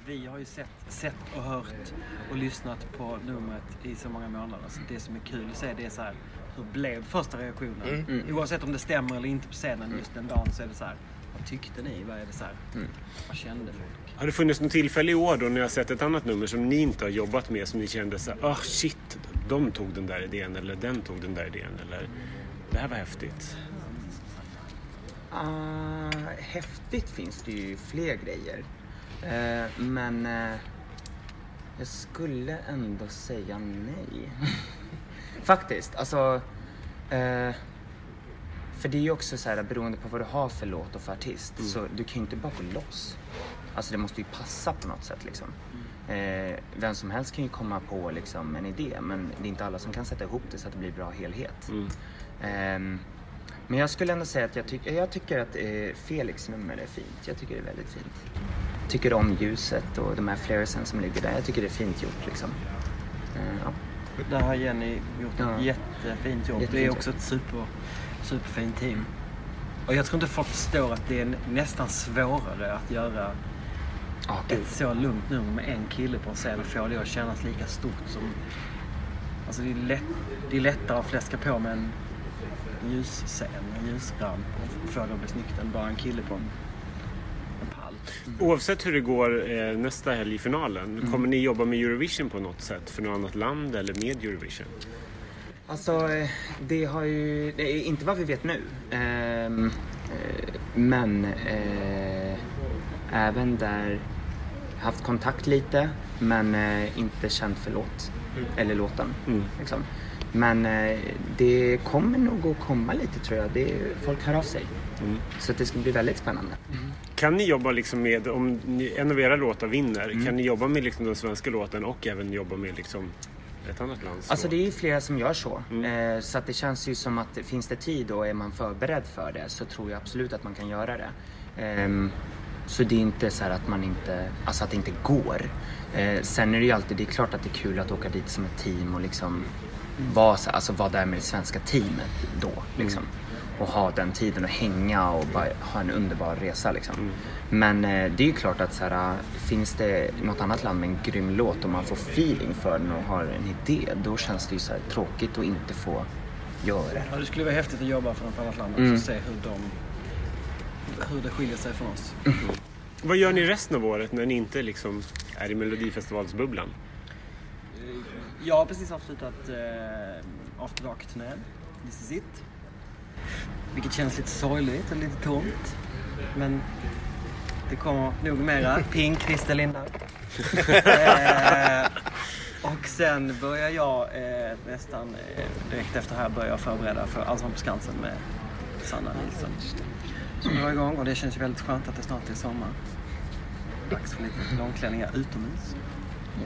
S4: vi, har ju sett, sett och hört och lyssnat på numret i så många månader. Så det som är kul att se det är så här, hur blev första reaktionen?
S3: Mm.
S4: Oavsett om det stämmer eller inte på scenen just den dagen så är det så här, vad tyckte ni? Vad är det så här,
S3: Mm.
S4: vad kände folk?
S2: Har det funnits något tillfälle i år då ni har sett ett annat nummer som ni inte har jobbat med som ni kände så här, ah shit, de tog den där idén eller den tog den där idén eller det här var häftigt.
S3: Ah, häftigt finns det ju fler grejer. Eh, men eh, jag skulle ändå säga nej. Faktiskt. Alltså, eh, för det är ju också så här beroende på vad du har för låt och för artist. Så du kan ju inte bara gå loss. Alltså det måste ju passa på något sätt liksom. Eh, vem som helst kan ju komma på liksom, en idé men det är inte alla som kan sätta ihop det så att det blir bra helhet. Ehm, men jag skulle ändå säga att jag, tyck, jag tycker att eh, Felix nummer är fint. Jag tycker det är väldigt fint. Tycker om ljuset och de här flaresen som ligger där. Jag tycker det är fint gjort liksom. Eh, ja.
S4: Där har Jenny gjort
S3: Ja.
S4: ett jättefint jobb.
S3: Jättefint
S4: det är också ett super, superfint team. Och jag tror inte folk förstår att det är nästan svårare att göra
S3: Ah,
S4: ett så lugnt nummer med en kille på en scen och få det att kännas lika stort som... Alltså det är, lätt, det är lättare att fläska på med en ljusscen, en ljusramp och få det att bli snyggt än bara en kille på en.
S2: Oavsett hur det går eh, nästa helg i finalen, kommer ni jobba med Eurovision på något sätt för något annat land eller med Eurovision?
S3: Alltså, eh, det har ju... Det är inte vad vi vet nu. Ehm, eh, men eh, även där haft kontakt lite men eh, inte känt för låt. Eller låten.
S2: Mm.
S3: Liksom. Men eh, det kommer nog att komma lite tror jag. Det, folk hör av sig.
S2: Mm.
S3: Så det ska bli väldigt spännande.
S2: Kan ni jobba liksom med, om ni, en av era låtar vinner,
S3: Mm.
S2: kan ni jobba med liksom den svenska låten och även jobba med liksom ett annat lands
S3: Alltså
S2: låt?
S3: det är ju flera som gör så.
S2: Mm.
S3: Eh, så att det känns ju som att finns det tid och är man förberedd för det så tror jag absolut att man kan göra det. Ehm, så det är inte så här att man inte, alltså att det inte går. Eh, sen är det ju alltid, det är klart att det är kul att åka dit som ett team och liksom vara, så, alltså vara där med det svenska teamet då. Liksom. Och ha den tiden och hänga och bara ha en underbar resa liksom. Men eh, det är ju klart att så här, finns det något annat land med en grym låt och man får feeling för den och har en idé, då känns det ju så här tråkigt att inte få göra det.
S4: Ja, det skulle vara häftigt att jobba för något annat land
S3: Mm.
S4: och se hur, de, hur det skiljer sig från oss.
S2: Vad gör ni resten av året när ni inte liksom är i Melodifestivalsbubblan?
S4: Jag har precis avslutat eh, After Dark-turnén. This is it. Vilket känns lite sorgligt och lite tomt. Men det kommer nog mera. Pink, Christer Lindar. eh, och sen börjar jag eh, nästan eh, direkt efter här börja förbereda för Allsång på Skansen med Sanna Nilsson. som drar igång och det känns ju väldigt skönt att det snart är sommar. Dags för lite långklänningar utomhus.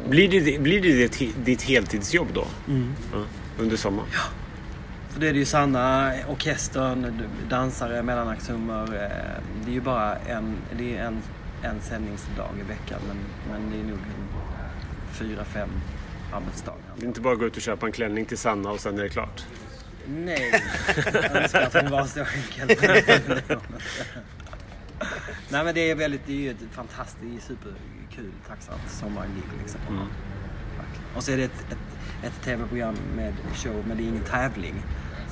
S2: Blir det, blir det ditt, ditt heltidsjobb då?
S4: Mm.
S2: Ja, under sommaren?
S4: För det är det ju Sanna, orkestern, dansare, mellanaktsnummer. eh, Det är ju bara en, det är en, en sändningsdag i veckan men, men det är nog fyra, fem arbetsdagar.
S2: Det är inte bara att gå ut och köpa en klänning till Sanna och sen är det klart.
S4: Nej, jag önskar att hon var så enkel. Nej men det är väldigt, det är ju ett fantastiskt, superkul, tacksamt sommargig liksom. Verkligen. Och så är det ett, ett, ett tv-program med show, men det är ingen tävling.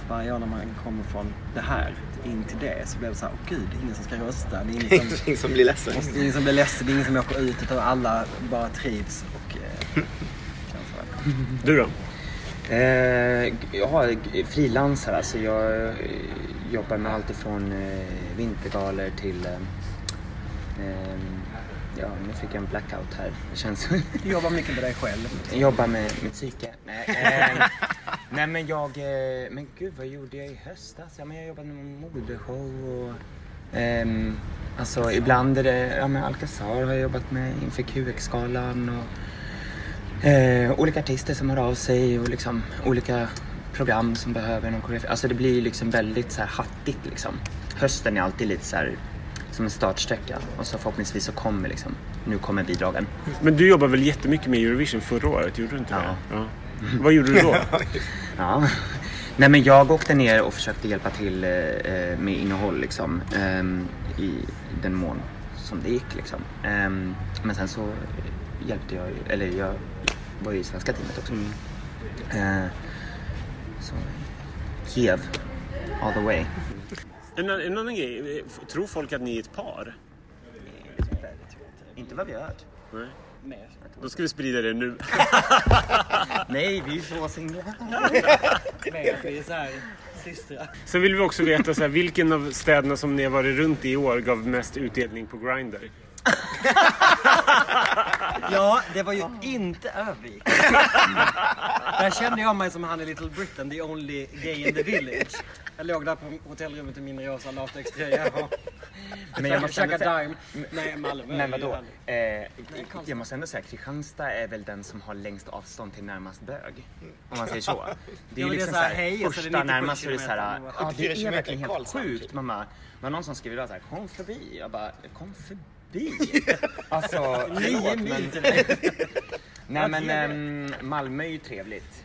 S4: Varje år när man kommer från det här in till det så blir det så här, åh gud, det är ingen som ska rösta. Det är ingen som,
S5: Ingenting som blir ledsen.
S4: det är ingen som blir ledsen, det är ingen som åker ut utan alla bara trivs och eh, känns väl.
S2: Du då?
S3: Eh, ja, frilansar alltså. Jag eh, jobbar med allt ifrån eh, vintergalor till... Eh, eh, ja, nu fick jag en blackout här. Det känns...
S4: Du jobbar mycket med dig själv.
S3: jag jobbar med mitt psyke. Nej, eh, nej men jag... Eh, men gud, vad gjorde jag i höstas? Ja, men jag jobbade med modeshow och... ehm, alltså ibland är det... Ja, men Alcazar har jag jobbat med inför QX-galan och... Eh, olika artister som hör av sig och liksom olika program som behöver någon koreografi. Alltså det blir liksom väldigt så här hattigt liksom. Hösten är alltid lite så här som en startsträcka och så förhoppningsvis så kommer liksom, nu kommer bidragen.
S2: Men du jobbar väl jättemycket med Eurovision förra året? Gjorde du inte
S3: Ja.
S2: det? Ja. Vad gjorde du då?
S3: Ja. Nej men jag åkte ner och försökte hjälpa till eh, eh, med innehåll liksom. ehm, I den mån som det gick liksom. Ehm, men sen så hjälpte jag, ju- eller jag var ju i svenska teamet också. Eh, så Kiev, all the way.
S2: En, en annan grej. Tror folk att ni är ett par?
S3: Inte vad vi har hört.
S2: Nej. Då ska vi sprida det nu.
S3: Nej, vi är så singlar.
S4: Att vi är såhär systrar.
S2: Sen vill vi också veta så här, vilken av städerna som ni har varit runt i i år gav mest utdelning på Grindr?
S4: Ja, det var ju inte Övik. Där kände jag mig som han i Little Britain, the only gay in the village. Jag låg där på hotellrummet i min rosa latextröja och
S3: Men jag måste säga,
S4: Dime. Nej, Malmö.
S3: men vadå? Eh, jag måste ändå säga Kristianstad är väl den som har längst avstånd till närmast bög. Om man säger så. Det är ju liksom
S4: så här,
S3: såhär,
S4: hej, och så är det
S3: första
S4: 97
S3: närmast så är det såhär, ja det
S5: 74
S3: är verkligen helt sjukt
S5: typ.
S3: mamma. Det var någon som skrev idag såhär, kom förbi. Jag bara, kom förbi? Alltså, förlåt men... Nej men ehm, Malmö är ju trevligt.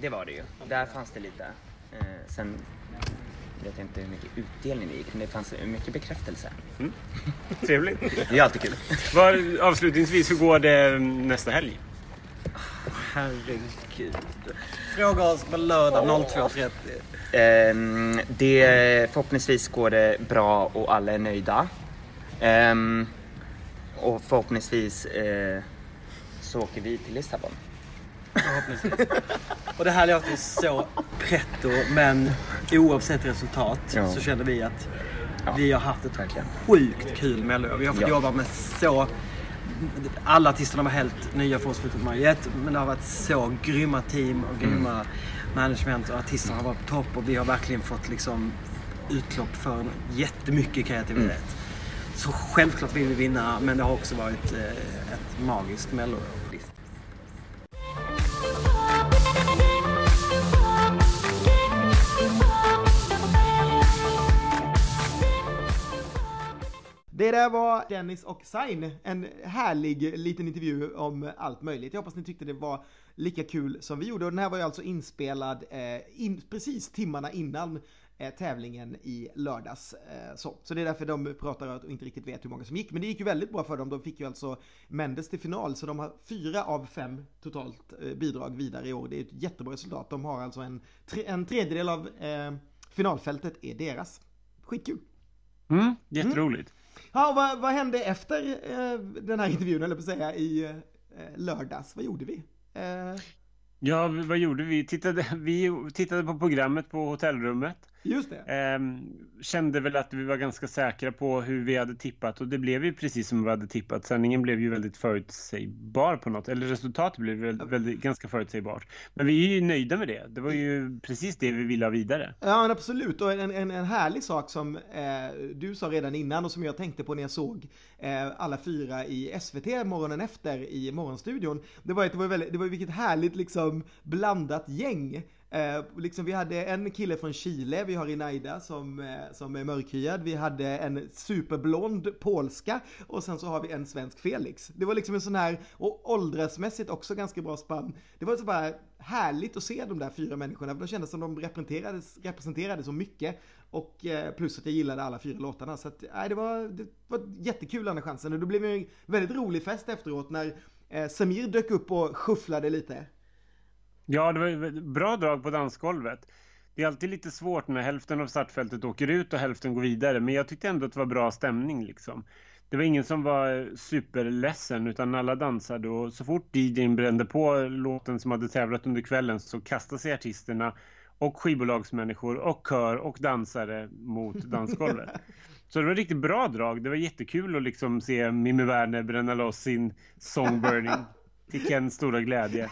S3: Det var det ju. Där fanns det lite. Eh, sen vet jag inte hur mycket utdelning det gick, men det fanns mycket bekräftelse.
S2: Trevligt.
S3: Det är alltid kul.
S2: Var, avslutningsvis, hur går det nästa helg?
S4: Herregud. Fråga oss på lördag 02.30.
S3: Ehm, det, förhoppningsvis går det bra och alla är nöjda. Ehm, och förhoppningsvis eh, så åker vi till Lissabon.
S4: Förhoppningsvis. Och det här låter så pretto, men oavsett resultat
S3: Ja.
S4: så känner vi att
S3: Ja.
S4: vi har haft ett
S3: Verkligen.
S4: sjukt kul mello. Vi har fått
S3: Ja.
S4: jobba med så... Alla artisterna var helt nya för oss förutom Mariette, men det har varit så grymma team och grymma management och artisterna har varit på topp och vi har verkligen fått liksom utlopp för jättemycket kreativitet. Så självklart vill vi vinna, men det har också varit eh, ett magiskt mello.
S1: Det där var Dennis och Sain. En härlig liten intervju om allt möjligt. Jag hoppas ni tyckte det var lika kul som vi gjorde. Och den här var ju alltså inspelad eh, in, precis timmarna innan eh, tävlingen i lördags. Eh, så. så det är därför de pratar och inte riktigt vet hur många som gick. Men det gick ju väldigt bra för dem. De fick ju alltså Mendes till final. Så de har fyra av fem totalt eh, bidrag vidare i år. Det är ett jättebra resultat. De har alltså en, tre, en tredjedel av eh, finalfältet är deras. Skitkul!
S2: Mm, jätteroligt.
S1: Ja, vad, vad hände efter eh, den här intervjun, eller på att säga, i eh, lördags? Vad gjorde vi? Eh,
S2: Ja, vad gjorde vi? Tittade, vi tittade på programmet på hotellrummet.
S1: Just det.
S2: Ehm, kände väl att vi var ganska säkra på hur vi hade tippat och det blev ju precis som vi hade tippat. Sändningen blev ju väldigt förutsägbar på något, eller resultatet blev väldigt, väldigt, ganska förutsägbart. Men vi är ju nöjda med det. Det var ju precis det vi ville ha vidare.
S1: Ja, men absolut. Och en, en, en härlig sak som eh, du sa redan innan och som jag tänkte på när jag såg eh, alla fyra i SVT morgonen efter i Morgonstudion. Det var, det var, väldigt, det var vilket härligt liksom blandat gäng. Eh, liksom vi hade en kille från Chile, vi har Inaida som, eh, som är mörkhyad, vi hade en superblond polska och sen så har vi en svensk Felix. Det var liksom en sån här, och åldersmässigt också ganska bra spann. Det var så bara härligt att se de där fyra människorna, för de kändes som de representerade, representerade så mycket. Och eh, plus att jag gillade alla fyra låtarna. Så att, nej, det, var, det var jättekul andra chansen. Och det blev en väldigt rolig fest efteråt när eh, Samir dök upp och shufflade lite.
S2: Ja, det var bra drag på dansgolvet. Det är alltid lite svårt när hälften av startfältet åker ut och hälften går vidare. Men jag tyckte ändå att det var bra stämning liksom. Det var ingen som var superledsen utan alla dansade och så fort DJn brände på låten som hade tävlat under kvällen så kastade sig artisterna och skivbolagsmänniskor och kör och dansare mot dansgolvet. Så det var riktigt bra drag. Det var jättekul att liksom se Mimmi Werner bränna loss sin Songburning till Kens stora glädje.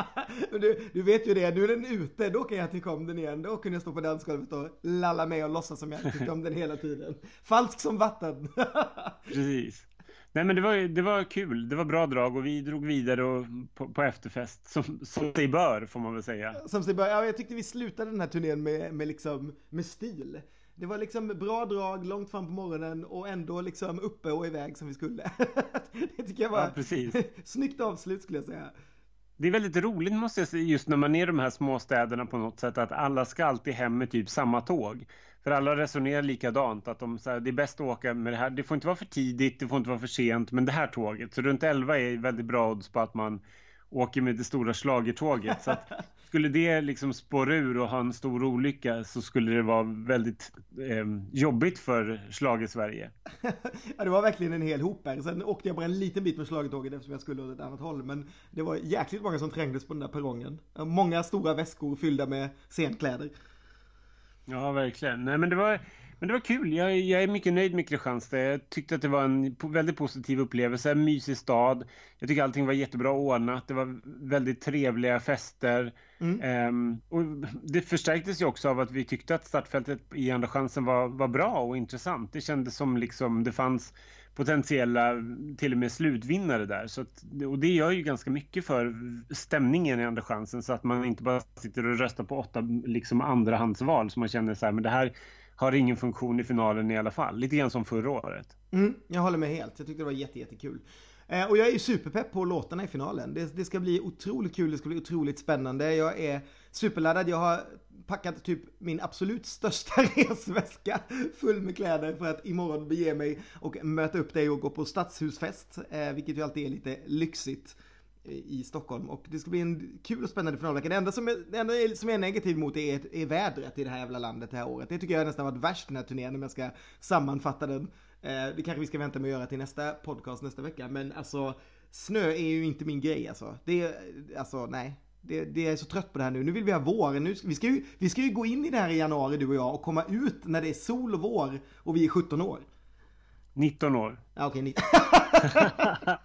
S1: du, du vet ju det, nu är den ute, då kan jag tycka om den igen. Då kunde jag stå på dansgolvet och lalla med och låtsas som jag tyckte om den hela tiden. Falsk som vatten.
S2: Precis. Nej men det var, det var kul, det var bra drag och vi drog vidare och, på, på efterfest som, som sig bör får man väl säga.
S1: Som sig bör, ja jag tyckte vi slutade den här turnén med, med, liksom, med stil. Det var liksom bra drag långt fram på morgonen och ändå liksom uppe och iväg som vi skulle. det tycker jag var
S2: ja, precis.
S1: snyggt avslut skulle jag säga.
S2: Det är väldigt roligt måste jag säga just när man är i de här småstäderna på något sätt att alla ska alltid hem med typ samma tåg. För alla resonerar likadant att de, så här, det är bäst att åka med det här. Det får inte vara för tidigt, det får inte vara för sent, men det här tåget. Så runt 11 är väldigt bra odds på att man åker med det stora slagertåget. Så att skulle det liksom spåra ur och ha en stor olycka så skulle det vara väldigt eh, jobbigt för slager Sverige.
S1: ja, det var verkligen en hel hop här. Sen åkte jag bara en liten bit med slagertåget eftersom jag skulle åt ett annat håll. Men det var jäkligt många som trängdes på den där perrongen. Många stora väskor fyllda med scenkläder.
S2: Ja, verkligen. Nej, men det var men det var kul. Jag, jag, är mycket nöjd med Kristianstad. Jag tyckte att det var en väldigt positiv upplevelse. En mysig stad. Jag tycker allting var jättebra ordnat. Det var väldigt trevliga fester. Mm. Um, och det förstärktes ju också av att vi tyckte att startfältet i Andra chansen var, var bra och intressant. Det kändes som liksom det fanns potentiella till och med slutvinnare där. Så att, och det gör ju ganska mycket för stämningen i Andra chansen så att man inte bara sitter och röstar på åtta liksom andrahandsval så man känner så här, men det här har ingen funktion i finalen i alla fall. Lite grann som förra året.
S1: Mm, jag håller med helt. Jag tyckte det var jätte, jättekul. Eh, och jag är ju superpepp på låtarna i finalen. Det, det, ska bli otroligt kul, det ska bli otroligt spännande. Jag är superladdad. Jag har packat typ min absolut största resväska full med kläder för att imorgon bege mig och möta upp dig och gå på stadshusfest. Eh, vilket ju alltid är lite lyxigt i Stockholm och det ska bli en kul och spännande finalvecka. Det enda som är, det enda som är negativt mot är, är vädret i det här jävla landet det här året. Det tycker jag nästan varit värst den här turnén om jag ska sammanfatta den. Eh, det kanske vi ska vänta med att göra till nästa podcast nästa vecka men alltså snö är ju inte min grej alltså. Det är, alltså nej. Det, det, är så trött på det här nu. Nu vill vi ha vår. Nu, vi, ska ju, vi ska ju gå in i det här i januari du och jag och komma ut när det är sol och vår och vi är 17 år.
S2: 19 år.
S1: Ja, okej, okay,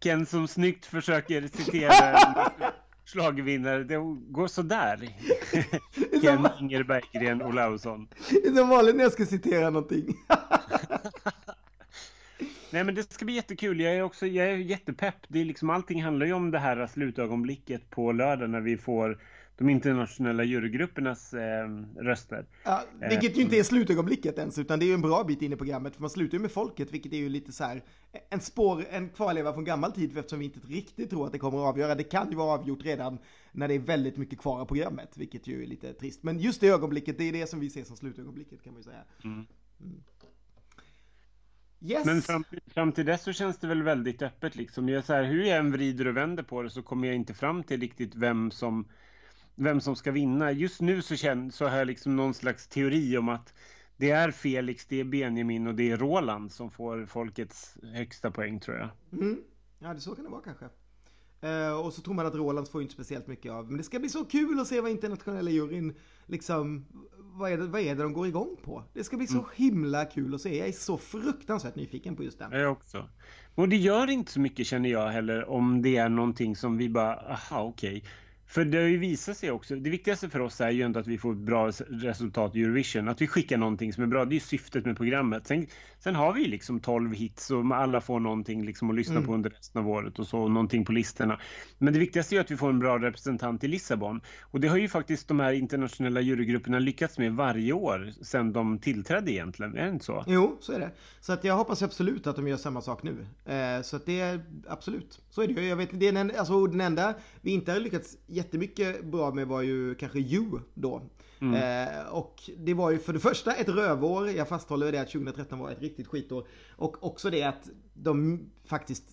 S2: Ken som snyggt försöker citera en schlagervinnare. Det går sådär. Ken Inger Berggren Olausson.
S1: Det är som vanligt när jag ska citera någonting.
S2: Nej men det ska bli jättekul. Jag är också jag är jättepepp. Det är liksom, allting handlar ju om det här slutögonblicket på lördag när vi får de internationella jurygruppernas eh, röster.
S1: Ja, vilket ju inte är slutögonblicket ens, utan det är ju en bra bit in i programmet, för man slutar ju med folket, vilket är ju lite så här en spår, en kvarleva från gammal tid, eftersom vi inte riktigt tror att det kommer att avgöra. Det kan ju vara avgjort redan när det är väldigt mycket kvar av programmet, vilket ju är lite trist. Men just det ögonblicket, det är det som vi ser som slutögonblicket kan man ju säga. Mm. Mm.
S2: Yes. Men fram, fram, till dess så känns det väl väldigt öppet liksom. Jag, så här, hur jag än vrider och vänder på det så kommer jag inte fram till riktigt vem som vem som ska vinna. Just nu så, känner, så har jag liksom någon slags teori om att det är Felix, det är Benjamin och det är Roland som får folkets högsta poäng tror jag.
S1: Mm. Ja, det så kan det vara kanske. Uh, och så tror man att Rolands får inte speciellt mycket av. Men det ska bli så kul att se vad internationella juryn liksom, vad är, det, vad är det de går igång på? Det ska bli så mm. himla kul att se. Jag är så fruktansvärt nyfiken på just den.
S2: Jag också. Och det gör inte så mycket känner jag heller om det är någonting som vi bara, aha okej. Okay för det har ju visat sig också, det viktigaste för oss är ju ändå att vi får ett bra resultat i Eurovision. Att vi skickar någonting som är bra, det är syftet med programmet. Sen, sen har vi liksom 12 hits och alla får någonting liksom att lyssna mm. på under resten av året och så någonting på listorna. Men det viktigaste är att vi får en bra representant i Lissabon. Och det har ju faktiskt de här internationella jurygrupperna lyckats med varje år sedan de tillträdde egentligen, är det inte så?
S1: Jo, så är det. Så att jag hoppas absolut att de gör samma sak nu. Eh, så att det är absolut, så är det. Jag vet, det är den, alltså, den enda vi inte har lyckats jättemycket bra med var ju kanske You då. Mm. Eh, och det var ju för det första ett rövår, jag fasthåller det att 2013 var ett riktigt skitår. Och också det att de faktiskt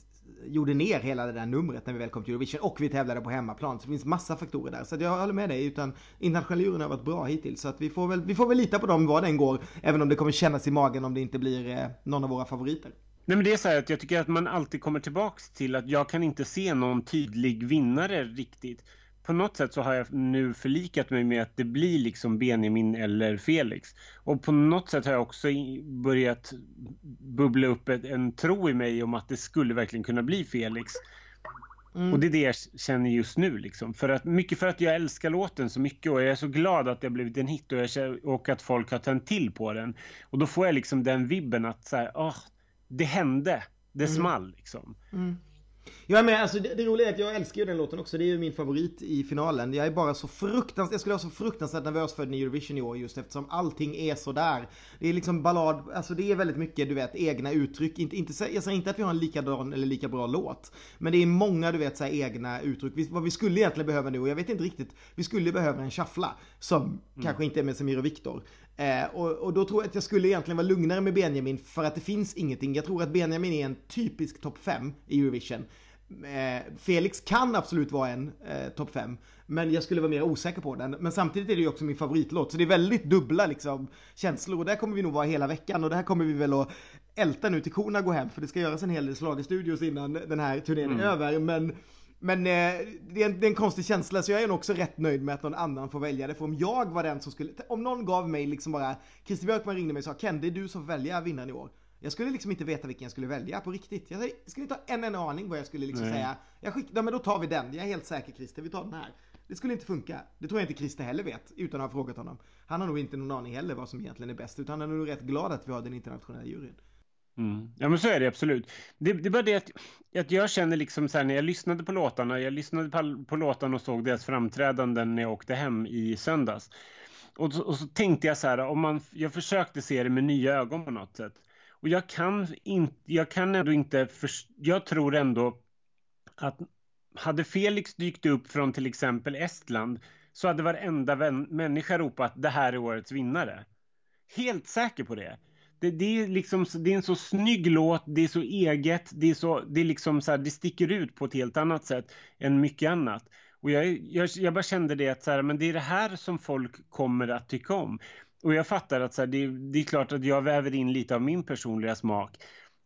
S1: gjorde ner hela det där numret när vi väl kom till Eurovision och vi tävlade på hemmaplan. Så det finns massa faktorer där. Så jag håller med dig, utan internationella juryn har varit bra hittills. Så att vi, får väl, vi får väl lita på dem vad den går, även om det kommer kännas i magen om det inte blir eh, någon av våra favoriter.
S2: Nej men det är så här att jag tycker att man alltid kommer tillbaks till att jag kan inte se någon tydlig vinnare riktigt på något sätt så har jag nu förlikat mig med att det blir liksom Benjamin eller Felix. Och på något sätt har jag också börjat bubbla upp ett, en tro i mig om att det skulle verkligen kunna bli Felix. Mm. Och det är det jag känner just nu. Liksom. För att, mycket för att jag älskar låten så mycket och jag är så glad att det har blivit en hit och, jag, och att folk har tänt till på den. Och då får jag liksom den vibben att så här, oh, det hände, det mm. small liksom. Mm.
S1: Ja men alltså det, det roliga är att jag älskar ju den låten också. Det är ju min favorit i finalen. Jag är bara så fruktansvärt, jag skulle vara så fruktansvärt nervös för den i Eurovision i år just eftersom allting är så där. Det är liksom ballad, alltså det är väldigt mycket du vet egna uttryck. Inte, inte, jag säger inte att vi har en likadan eller lika bra låt. Men det är många du vet så egna uttryck. Vi, vad vi skulle egentligen behöva nu, och jag vet inte riktigt, vi skulle behöva en shuffla. Som mm. kanske inte är med Samir och Viktor. Eh, och, och, då tror jag att jag skulle egentligen vara lugnare med Benjamin för att det finns ingenting. Jag tror att Benjamin är en typisk topp 5 i Eurovision. Eh, Felix kan absolut vara en eh, topp 5. Men jag skulle vara mer osäker på den. Men samtidigt är det ju också min favoritlåt. Så det är väldigt dubbla liksom, känslor. Och där kommer vi nog vara hela veckan. Och det här kommer vi väl att älta nu till korna går hem. För det ska göras en hel del slagerstudios innan den här turnén är mm. över. Men men eh, det, är en, det, är en, konstig känsla så jag är nog också rätt nöjd med att någon annan får välja det. För om jag var den som skulle, om någon gav mig liksom bara, Christer Björkman ringde mig och sa Ken det är du som får välja vinnaren i år. Jag skulle liksom inte veta vilken jag skulle välja på riktigt. Jag skulle inte ha en enda aning vad jag skulle liksom säga. Jag skick, ja, men då tar vi den. Jag är helt säker Christer, vi tar den här. Det skulle inte funka. Det tror jag inte Christer heller vet, utan att ha frågat honom. Han har nog inte någon aning heller vad som egentligen är bäst, utan han är nog rätt glad att vi har den internationella juryn.
S2: Mm. Ja men så är det absolut. Det, det är bara det att, att jag känner liksom så här när jag lyssnade på låtarna, jag lyssnade på, på låtarna och såg deras framträdanden när jag åkte hem i söndags. Och, och så tänkte jag så här, om man, jag försökte se det med nya ögon på något sätt. Och jag kan, in, jag kan ändå inte, för, jag tror ändå att hade Felix dykt upp från till exempel Estland så hade varenda vän, människa ropat det här är årets vinnare. Helt säker på det. Det, det, är liksom, det är en så snygg låt, det är så eget, det, är så, det, är liksom så här, det sticker ut på ett helt annat sätt än mycket annat. Och jag, jag, jag bara kände det att så här, men det är det här som folk kommer att tycka om. Och jag fattar att så här, det, det, är klart att jag väver in lite av min personliga smak.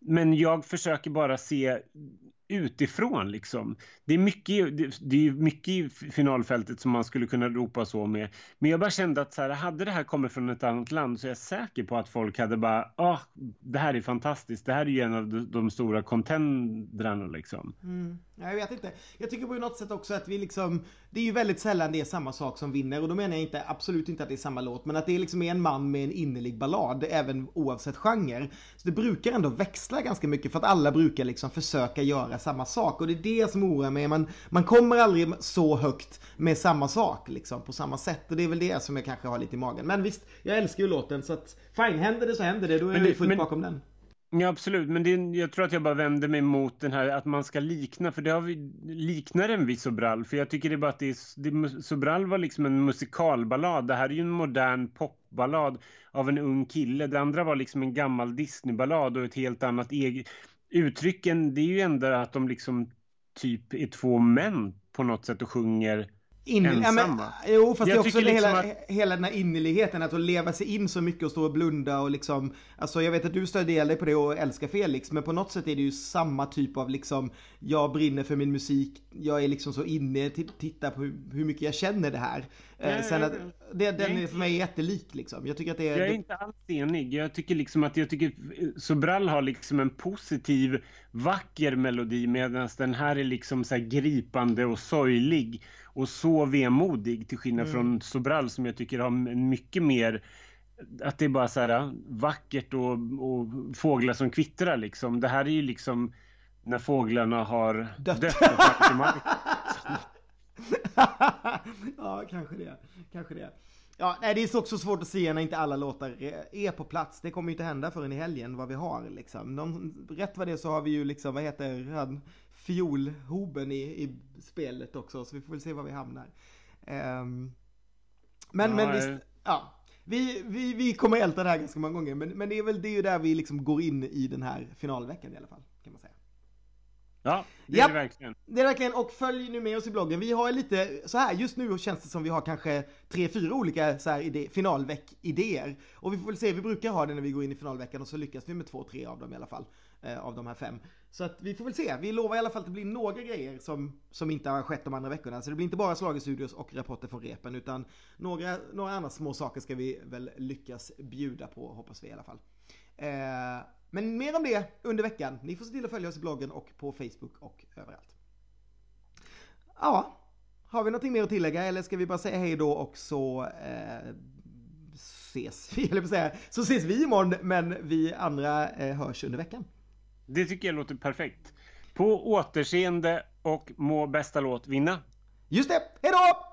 S2: Men jag försöker bara se utifrån liksom. Det är mycket, det är mycket i finalfältet som man skulle kunna ropa så med. Men jag bara kände att så här, hade det här kommit från ett annat land så är jag säker på att folk hade bara, ah, det här är fantastiskt. Det här är ju en av de, de stora contendrarna liksom.
S1: Mm. Jag vet inte. Jag tycker på något sätt också att vi liksom, det är ju väldigt sällan det är samma sak som vinner och då menar jag inte, absolut inte att det är samma låt, men att det liksom är liksom en man med en innerlig ballad, även oavsett genre. Så det brukar ändå växla ganska mycket för att alla brukar liksom försöka göra samma sak. Och det är det som oroar mig. Man, man kommer aldrig så högt med samma sak liksom på samma sätt. Och det är väl det som jag kanske har lite i magen. Men visst, jag älskar ju låten så att fine, händer det så händer det, då är jag fullt men... bakom den.
S2: Ja absolut, men det, jag tror att jag bara vänder mig mot den här att man ska likna, för det har vi, liknar den vid Sobral, för jag tycker det är bara att det, är, det Sobral var liksom en musikalballad, det här är ju en modern popballad av en ung kille, det andra var liksom en gammal Disneyballad och ett helt annat eget, uttrycken det är ju ändå att de liksom typ är två män på något sätt och sjunger
S1: in,
S2: ensam
S1: ja, men,
S2: va?
S1: jo, fast
S2: Jag
S1: det är också
S2: liksom
S1: hela,
S2: att-
S1: hela den här innerligheten, att leva sig in så mycket och stå och blunda och liksom, alltså jag vet att du stödjer dig på det och älskar Felix, men på något sätt är det ju samma typ av liksom, jag brinner för min musik, jag är liksom så inne, titta på hur, hur mycket jag känner det här. Eh,
S2: Ja,
S1: sen att, det, den är för mig jättelik liksom. Jag tycker att det är...
S2: Jag är inte alls enig. Jag tycker liksom att jag tycker Sobral har liksom en positiv, vacker melodi medan den här är liksom så här gripande och sorglig och så vemodig till skillnad
S1: Mm.
S2: från Sobral som jag tycker har mycket mer att det är bara så här vackert och, och fåglar som kvittrar liksom. Det här är ju liksom när fåglarna har
S1: Dött.
S2: dött, och fallit till marken.
S1: ja, kanske det. Kanske det. Ja, nej, det är också svårt att se när inte alla låtar är på plats. Det kommer ju inte hända förrän i helgen vad vi har liksom. Någon, rätt vad det så har vi ju liksom, vad heter han, fiolhoben i, i spelet också. Så vi får väl se var vi hamnar. Ehm, men,
S2: Ja,
S1: men
S2: eh.
S1: visst, ja. Vi, vi, vi kommer älta det här ganska många gånger. Men, men det är väl det är ju där vi liksom går in i den här finalveckan i alla fall. Kan man säga.
S2: Ja, det
S1: Japp.
S2: är det verkligen.
S1: Det är verkligen, och följ nu med oss i bloggen. Vi har lite, så här just nu känns det som vi har kanske tre, fyra olika så här idé, finalveck-idéer. Och vi får väl se, vi brukar ha det när vi går in i finalveckan och så lyckas vi med två, tre av dem i alla fall. Eh, av de här fem. Så att vi får väl se. Vi lovar i alla fall att det blir några grejer som, som inte har skett de andra veckorna. Så det blir inte bara slagestudios och rapporter från repen utan några, några andra små saker ska vi väl lyckas bjuda på, hoppas vi i alla fall. Eh, men mer om det under veckan. Ni får se till att följa oss i bloggen och på Facebook och överallt. Ja, har vi någonting mer att tillägga eller ska vi bara säga hej då och så eh, ses vi, eller på att säga, så ses vi imorgon men vi andra eh, hörs under veckan.
S2: Det tycker jag låter perfekt. På återseende och må bästa låt vinna.
S1: Just det, hej då!